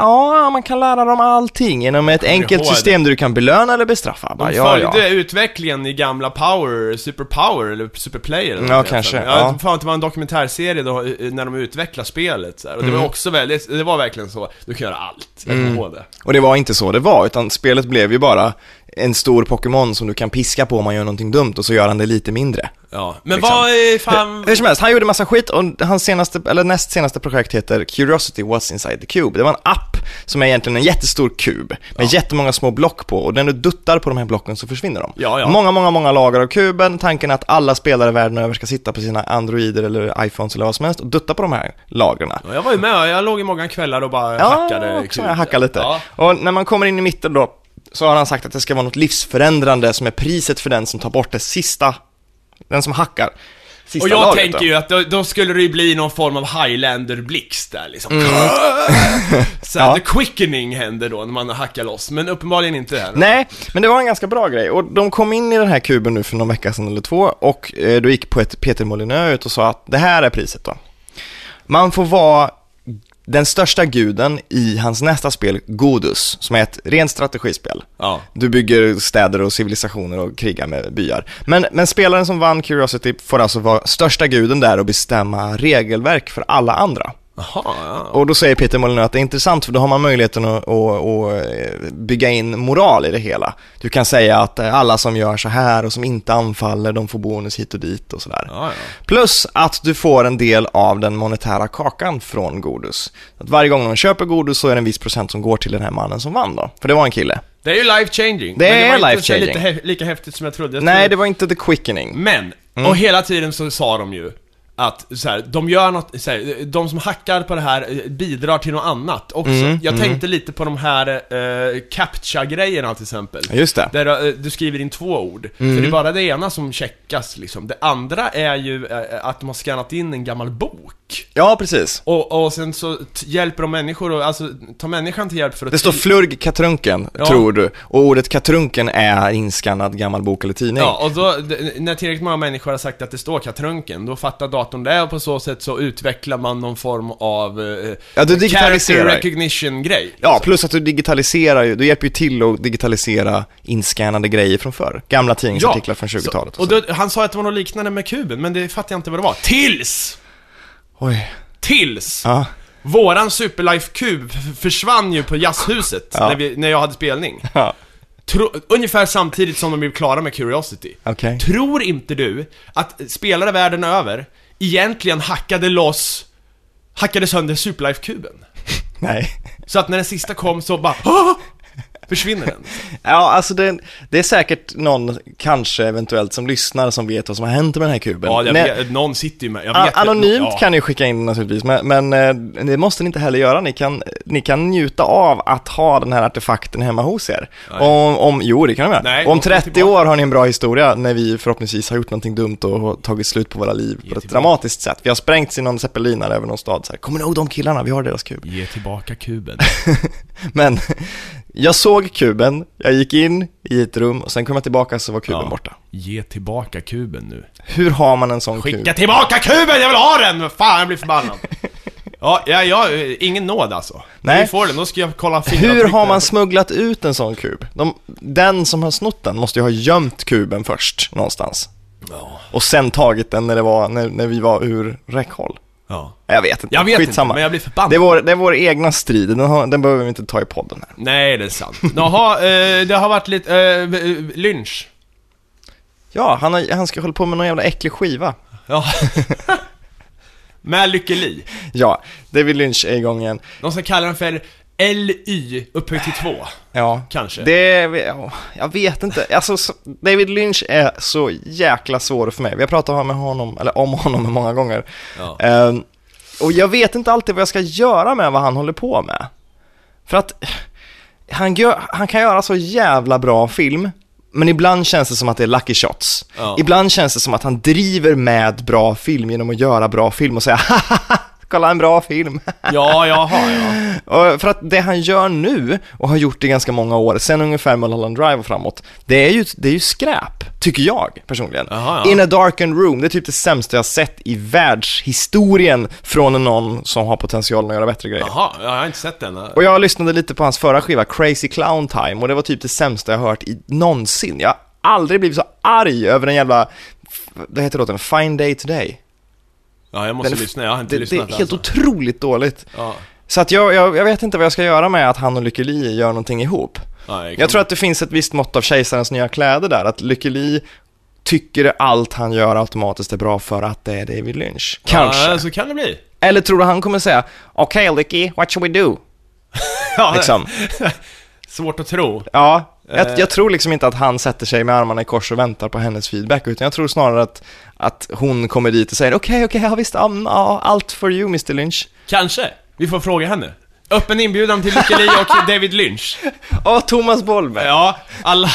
ja, man kan lära dem allting genom ett enkelt system där du kan belöna eller bestraffa. Bara, De ja, följde ja. utvecklingen i gamla Power, Super Power eller Super Player eller Ja, kanske, Jag ja. fan, det var en dokumentärserie då, när de utvecklade spelet så här. Och det Mm. var också väldigt, det var verkligen så, du kan göra allt. Jag ihåg det. Och det var inte så det var, utan spelet blev ju bara en stor Pokémon som du kan piska på om man gör någonting dumt och så gör han det lite mindre. Ja, men Liksom. vad är fan... Hur som helst, han gjorde massa skit och hans senaste, eller näst senaste projekt heter Curiosity What's Inside the Cube. Det var en app som är egentligen en jättestor kub med jättemånga små block på och när du duttar på de här blocken så försvinner de. Ja, ja. Många, många, många lager av kuben. Tanken är att alla spelare världen över ska sitta på sina Androider eller iPhones eller vad som helst och dutta på de här lagren. Ja, Jag var ju med, jag låg i många kvällar och bara Ja, hackade kul. jag hackar lite. Ja. Och när man kommer in i mitten då, så har han sagt att det ska vara något livsförändrande som är priset för den som tar bort det sista, den som hackar. Sista Och jag lagret tänker då. ju att då, då skulle det ju bli någon form av Highlander-blixt där liksom. Så Mm. Ja. the quickening händer då när man hackar loss, men uppenbarligen inte här. Nej, men det var en ganska bra grej. Och de kom in i den här kuben nu för någon vecka sedan eller två och eh, då gick på ett Peter Molyneux ut och sa att det här är priset då. Man får vara den största guden i hans nästa spel, Godus, som är ett rent strategispel. Ja. Du bygger städer och civilisationer och krigar med byar. Men, men spelaren som vann Curiosity får alltså vara största guden där och bestämma regelverk för alla andra. Jaha, ja. Och då säger Peter Molyneux att det är intressant för då har man möjligheten att, att, att eh, bygga in moral i det hela. Du kan säga att eh, alla som gör så här och som inte anfaller, de får bonus hit och dit och sådär. Ja, ja. Plus att du får en del av den monetära kakan från Godus. Att varje gång de köper Godus så är det en viss procent som går till den här mannen som vann då. För det var en kille. Det är ju life changing. Det men är det var life inte changing. lite hä- lika häftigt som jag trodde. Jag Nej, trodde- det var inte the quickening. Men, Mm. och hela tiden så sa de ju att så här, de gör något, så här, de som hackar på det här eh, bidrar till något annat också. Mm, jag tänkte lite på de här eh, captcha-grejerna till exempel. Just det. Där eh, du skriver in två ord. Mm. För det är bara det ena som checkas liksom. Det andra är ju eh, att de har skannat in en gammal bok. Ja, precis. Och, och sen så hjälper de människor och, alltså, tar människan till hjälp för att... Det står flurg katrunken, Ja. tror du. Och ordet katrunken är inskannad gammal bok eller tidning. Ja, och då, när tillräckligt många människor har sagt att det står katrunken, då fattar datorn det och på så sätt så utvecklar man någon form av eh, Ja, du character recognition-grej. Ja, plus att du digitaliserar ju, du hjälper ju till att digitalisera inskannade grejer från förr. Gamla tidningsartiklar från 20-talet. Och då, han sa att det var något liknande med kuben, men det fattar jag inte vad det var. Tills! Oj. Tills! Ja. Våran Superlife-kub försvann ju på jazzhuset Ja. när, vi, när jag hade spelning. Ja. Tro, ungefär samtidigt som de blev klara med Curiosity. Okej. Tror inte du att spelare världen över egentligen hackade loss, hackade sönder Superlife-kuben? Nej. Så att när den sista kom så bara "Åh!" försvinner den. Ja, alltså det, det är säkert någon, kanske eventuellt, som lyssnar som vet vad som har hänt med den här kuben. Ja, jag Nej, vet, någon sitter ju med, jag vet Anonymt ja. kan ni skicka in naturligtvis, men, men eh, det måste ni inte heller göra. Ni kan, ni kan njuta av att ha den här artefakten hemma hos er. Om, om, jo, det kan ni göra. Nej, Om de får 30 tillbaka. år har ni en bra historia när vi förhoppningsvis har gjort någonting dumt och har tagit slut på våra liv på ett dramatiskt sätt. Vi har sprängts i någon zeppelinare över någon stad. Så här, Kommer ni ihåg de killarna? Vi har deras kub. Ge tillbaka kuben. Men jag såg kuben, jag gick in i ett rum och sen kom jag tillbaka så var kuben Ja. borta. Ge tillbaka kuben nu. Hur har man en sån Skicka kub? tillbaka kuben, jag vill ha den! Fan, jag blir förbannad. Ja, ja, ja, ingen nåd alltså. Nej. Vi får den, då ska jag kolla Hur har man smugglat ut en sån kub? De, den som har snott den måste ju ha gömt kuben först någonstans. Ja. Och sen tagit den när, det var, när, när vi var ur räckhåll. Ja. Jag vet inte. Jag vet Skitsamma. inte, men jag blir förbannad. Det är vår, det är vår egna strid, den, har, den behöver vi inte ta i podden här. Nej, det är sant. Jaha, eh, det har varit lite, eh, lynch. Ja, han, har, han ska hålla på med någon jävla äcklig skiva. Ja. Med Lykke Li. Ja, David Lynch är igång igen. De ska kalla den för LY upphöjt till två. Ja, Kanske. det ja, jag vet inte. Alltså, så- David Lynch är så jäkla svår för mig. Vi har pratat med honom, eller om honom många gånger. Ja. Ehm, och jag vet inte alltid vad jag ska göra med vad han håller på med. För att han, gör, han kan göra så jävla bra film, men ibland känns det som att det är lucky shots. Ja. Ibland känns det som att han driver med bra film genom att göra bra film och säga "Hahaha, kolla en bra film. Ja, jaha, ja. För att det han gör nu, och har gjort i ganska många år, sen ungefär Mulholland Drive och framåt, det är ju, det är ju skräp, tycker jag personligen. Jaha, ja. In a darkened room, det är typ det sämsta jag sett i världshistorien från någon som har potentialen att göra bättre grejer. Jaha, jag har inte sett den. Och jag lyssnade lite på hans förra skiva, Crazy Clown Time, och det var typ det sämsta jag hört i någonsin. Jag har aldrig blivit så arg över en jävla, vad heter låten, Fine Day Today. Ja, jag måste Den lyssna. Jag har inte Det, det lyssnat är helt alltså. otroligt dåligt. Ja. Så att jag, jag, jag vet inte vad jag ska göra med att han och Lykke Li gör någonting ihop. Ja, Jag tror att det finns ett visst mått av kejsarens nya kläder där, att Lykke Li tycker allt han gör automatiskt är bra för att det är David Lynch. Kanske. Ja, så kan det bli. Eller tror du han kommer säga, okej okay, Lykke, what should we do? Ja, Liksom. Svårt att tro. Ja. Jag, jag tror liksom inte att han sätter sig med armarna i kors och väntar på hennes feedback, utan jag tror snarare att, att hon kommer dit och säger okej, okej, ja visst, um, ja, allt for you Mr Lynch. Kanske. Vi får fråga henne. Öppen inbjudan till Lykke Li och David Lynch. Ja, Thomas Bolme. Ja, alla...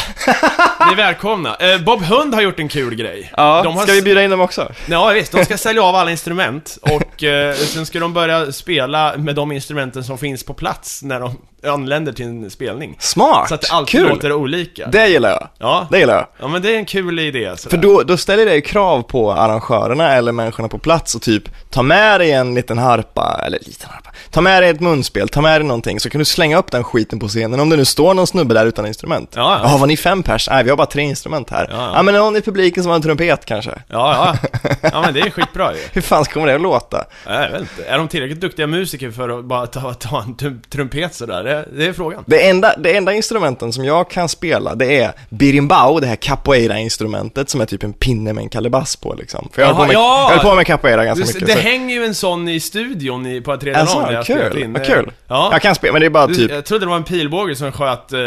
Ni är välkomna. Eh, Bob Hund har gjort en kul grej. Ja, De har ska vi bjuda in dem också? Ja visst, de ska sälja av alla instrument och eh, sen ska de börja spela med de instrumenten som finns på plats när de anländer till en spelning. Smart! Så att det alltid Kul! låter olika. Det gillar jag. Ja. Det gillar jag. ja, men det är en kul idé. För Sådär. då, då ställer det ju krav på arrangörerna eller människorna på plats och typ ta med dig en liten harpa, eller liten harpa, ta med dig ett munspel, ta med dig någonting så kan du slänga upp den skiten på scenen om det nu står någon snubbe där utan instrument. Ja, ja. Jaha, var ni fem pers? Nej, vi har bara tre instrument här. Ja, ja. ja men någon i publiken som har en trumpet kanske. Ja, ja. Ja, men det är skitbra ju. Hur fan kommer det att låta? Ja, Jag vet inte. Är de tillräckligt duktiga musiker för att bara ta, ta en trum- trumpet sådär? Det, det är frågan. Det enda, det enda instrumenten som jag kan spela, det är birimbau, det här capoeira-instrumentet som är typ en pinne med en kalibass på liksom. För jag höll på med, ja! jag på med capoeira ganska Det, mycket. det så- hänger ju en sån i studion i, på tredje Alltså, där jag kul, in. vad kul. Ja. Jag kan spela, men det är bara Du, typ Jag trodde det var en pilbåge som sköt äh,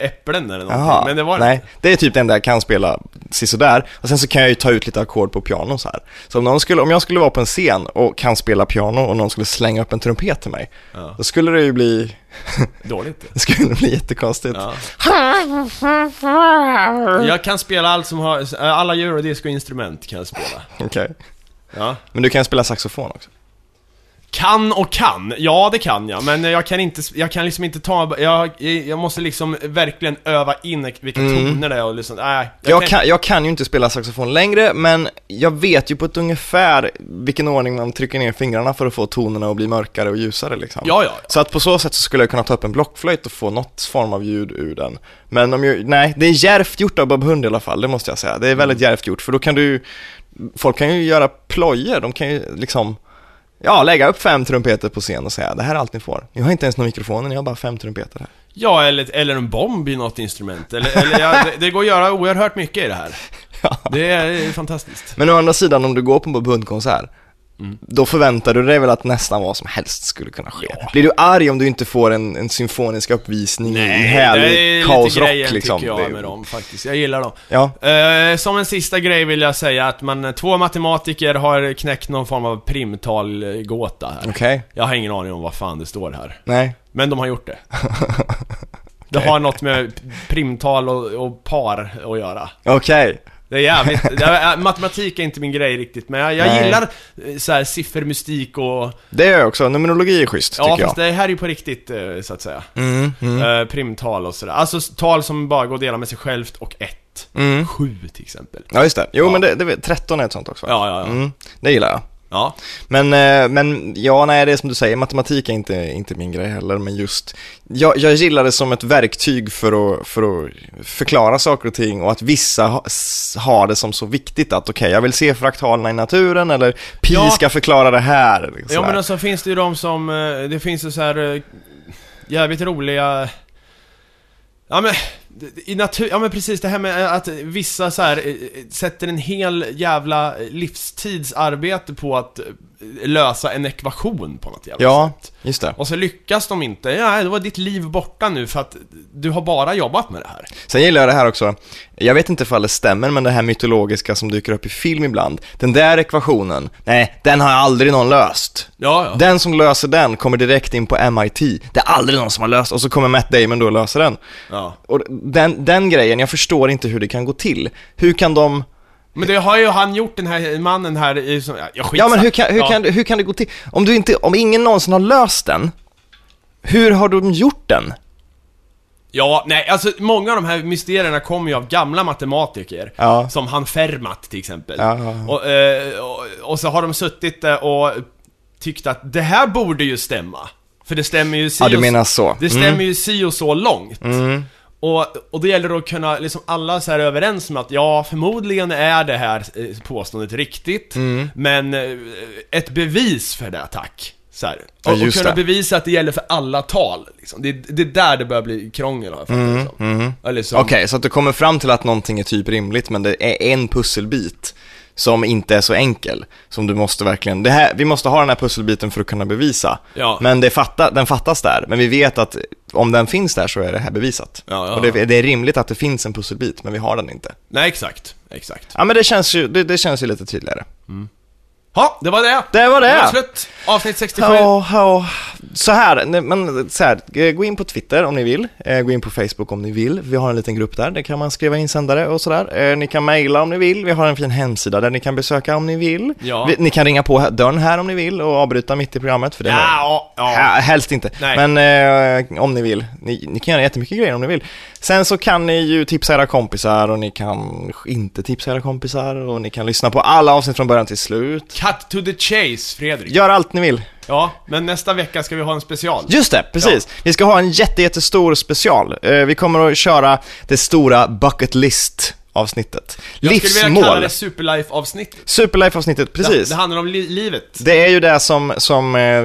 äpplen eller någonting, Jaha, men det var nej. Det är typ det enda jag kan spela sisådär. Och sen så kan jag ju ta ut lite ackord på piano så här. Så om, någon skulle, om jag skulle vara på en scen och kan spela piano och någon skulle slänga upp en trumpet till mig, Ja. då skulle det ju bli, dåligt. det skulle bli jättekonstigt. Ja. Jag kan spela allt som har, alla eurodisco-instrument kan jag spela. Okej. Ja. Men du kan spela saxofon också. Kan och kan, ja det kan jag, men jag kan inte, jag kan liksom inte ta, jag, jag måste liksom verkligen öva in vilka toner det är och liksom, nej. Mm. Jag kan, jag kan ju inte spela saxofon längre, men jag vet ju på ett ungefär vilken ordning man trycker ner fingrarna för att få tonerna att bli mörkare och ljusare liksom. Ja, ja, ja. Så att på så sätt så skulle jag kunna ta upp en blockflöjt och få något form av ljud ur den. Men om jag, nej, det är djärvt gjort av Bob Hund i alla fall, det måste jag säga. Det är väldigt Mm. djärvt gjort, för då kan du, folk kan ju göra plojor, de kan ju liksom, ja, lägga upp fem trumpeter på scen och säga det här är allt ni får. Ni har inte ens några mikrofoner, ni har bara fem trumpeter här. Ja, eller, eller en bomb i något instrument. Eller, eller ja, det, det går att göra oerhört mycket i det här. Ja. Det är fantastiskt. Men å andra sidan, om du går på en Bob Hund-konsert, Mm. då förväntar du dig väl att nästan vad som helst skulle kunna ske. Blir du arg om du inte får en, en symfonisk uppvisning i det härlig är lite kaosrock grejen liksom? tycker jag Det- med dem faktiskt. Jag gillar dem. Ja, Eh, som en sista grej vill jag säga att man, två matematiker har knäckt någon form av primtalgåta här. okej. Jag har ingen aning om vad fan det står här. Nej. Men de har gjort det. Det har något med primtal och, och par att göra. Okej. Det är jävligt, är, matematik är inte min grej riktigt, men jag, jag gillar eh, så här siffermystik och... Det gör jag också. Numerologi är schysst, Ja, tycker jag. fast det här är ju på riktigt, eh, så att säga. Mm, mm, Eh, primtal och sådär. Alltså tal som bara går att dela med sig självt och ett. mm. Sju till exempel. Ja, just det. Jo, Ja. men det, det, 13 är ett sånt också. Ja, ja, ja. Mm, det gillar jag. Ja. Men, eh, men ja, nej, det är som du säger, matematik är inte, inte min grej heller, men just, jag, jag gillar det som ett verktyg för att, för att förklara saker och ting och att vissa ha, har det som så viktigt att okej, jag vill se fraktalerna i naturen eller pi Ja. ska förklara det här. Ja sådär. men så finns det ju de som, eh, det finns ju så här eh, jävligt roliga Ja men, i natur, ja men precis det här med att vissa så här eh, sätter en hel jävla livstidsarbete på att eh, lösa en ekvation på något jävla Ja, sätt. Just det. Och så lyckas de inte, ja då var ditt liv borta nu för att du har bara jobbat med det här. Sen gillar jag det här också, jag vet inte ifall det stämmer, men det här mytologiska som dyker upp i film ibland. Den där ekvationen, nej, den har aldrig någon löst. Ja, ja. Den som löser den kommer direkt in på MIT. Det är aldrig någon som har löst, och så kommer Matt Damon då och löser den. ja. Och den, den grejen, jag förstår inte hur det kan gå till. Hur kan de, Men det har ju han gjort, den här mannen här i, som- ja, ja skitsamma. men hur kan, hur, Ja. kan, hur kan det gå till? Om du inte, om ingen någonsin har löst den, hur har de gjort den? Ja, nej, alltså många av de här mysterierna kommer ju av gamla matematiker. Ja. Som han Fermat till exempel. Ja, ja, ja. Och, eh, och, och så har de suttit där och tyckt att det här borde ju stämma. För det stämmer ju si Ja, du menar så. Det stämmer ju si och så långt. Mm. Och, och då gäller det att kunna, liksom alla så här är överens om att ja, förmodligen är det här eh, påståendet riktigt, Mm. men eh, ett bevis för det, tack. Så här. Ja, Och, och just kunna det. bevisa att det gäller för alla tal. Liksom. Det, det är där det börjar bli krångel har jag fattat det som. Eller som. Mm, Okej, så att du kommer fram till att någonting är typ rimligt, men det är en pusselbit som inte är så enkel. Som du måste verkligen, det här, vi måste ha den här pusselbiten för att kunna bevisa. Ja. Men det fatta, den fattas där, men vi vet att om den finns där så är det här bevisat. Ja, ja, och det, det är rimligt att det finns en pusselbit, men vi har den inte. Nej, exakt. Exakt. Ja, men det känns ju, det, det känns ju lite tydligare. Ja, det var det. Det var det! Det var slut. Avsnitt 67. Ja, ja. Så här, men så här, eh, gå in på Twitter om ni vill, eh, gå in på Facebook om ni vill, vi har en liten grupp där, där kan man skriva insändare och sådär. Eh, Ni kan mejla om ni vill, vi har en fin hemsida där ni kan besöka om ni vill. Ja. Ni kan ringa på dörren här om ni vill och avbryta mitt i programmet, för det Ja, ja. Ja, helst inte, Nej. men eh, om ni vill. Ni, ni kan göra jättemycket grejer om ni vill. Sen så kan ni ju tipsa era kompisar och ni kan inte tipsa era kompisar och ni kan lyssna på alla avsnitt från början till slut. Cut to the chase, Fredrik. Gör allt ni vill. Ja, men nästa vecka ska vi ha en special. Just det, precis. Vi ska ha en jätte, jättestor special. Eh, vi kommer att köra det stora bucket list avsnittet. Jag skulle vilja kalla det Superlife-avsnittet. Superlife-avsnittet, precis. Det, det handlar om li livet. Det är ju det som, som eh,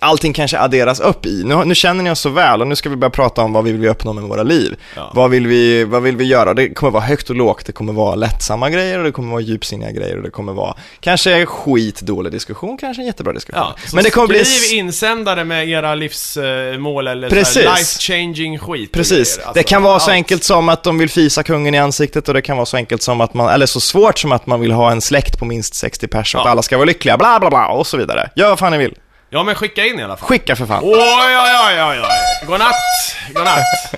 allting kanske adderas upp i. Nu, nu känner ni oss så väl och nu ska vi börja prata om vad vi vill uppnå med våra liv. Ja. Vad, vill vi, vad vill vi göra? Det kommer vara högt och lågt, det kommer vara lättsamma grejer och det kommer vara djupsinniga grejer och det kommer vara kanske skitdålig diskussion, kanske en jättebra diskussion. Ja, så Men det kommer bli... skriv insändare med era livsmål eller Precis. life-changing skit Precis. grejer. det Alltså, kan vara så allt. enkelt som att de vill fisa kungen i ansiktet och det kan vara så enkelt som att man, eller så svårt som att man vill ha en släkt på minst 60 pers och att Ja. alla ska vara lyckliga, bla bla bla och så vidare. Gör vad fan ni vill. Ja, men skicka in i alla fall. Skicka för fan. Oj, oj, oj, oj, oj. Godnatt, godnatt.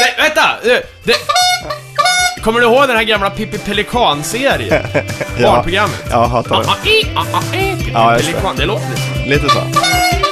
Nej, vänta! eh, Det... Kommer du ihåg den här gamla Pippi Pelikan-serien? Barnprogrammet? Ja, hatar Ah, det. ah, ah, eh, Ja, just det. Pelikan, det låter lite så. Lite så.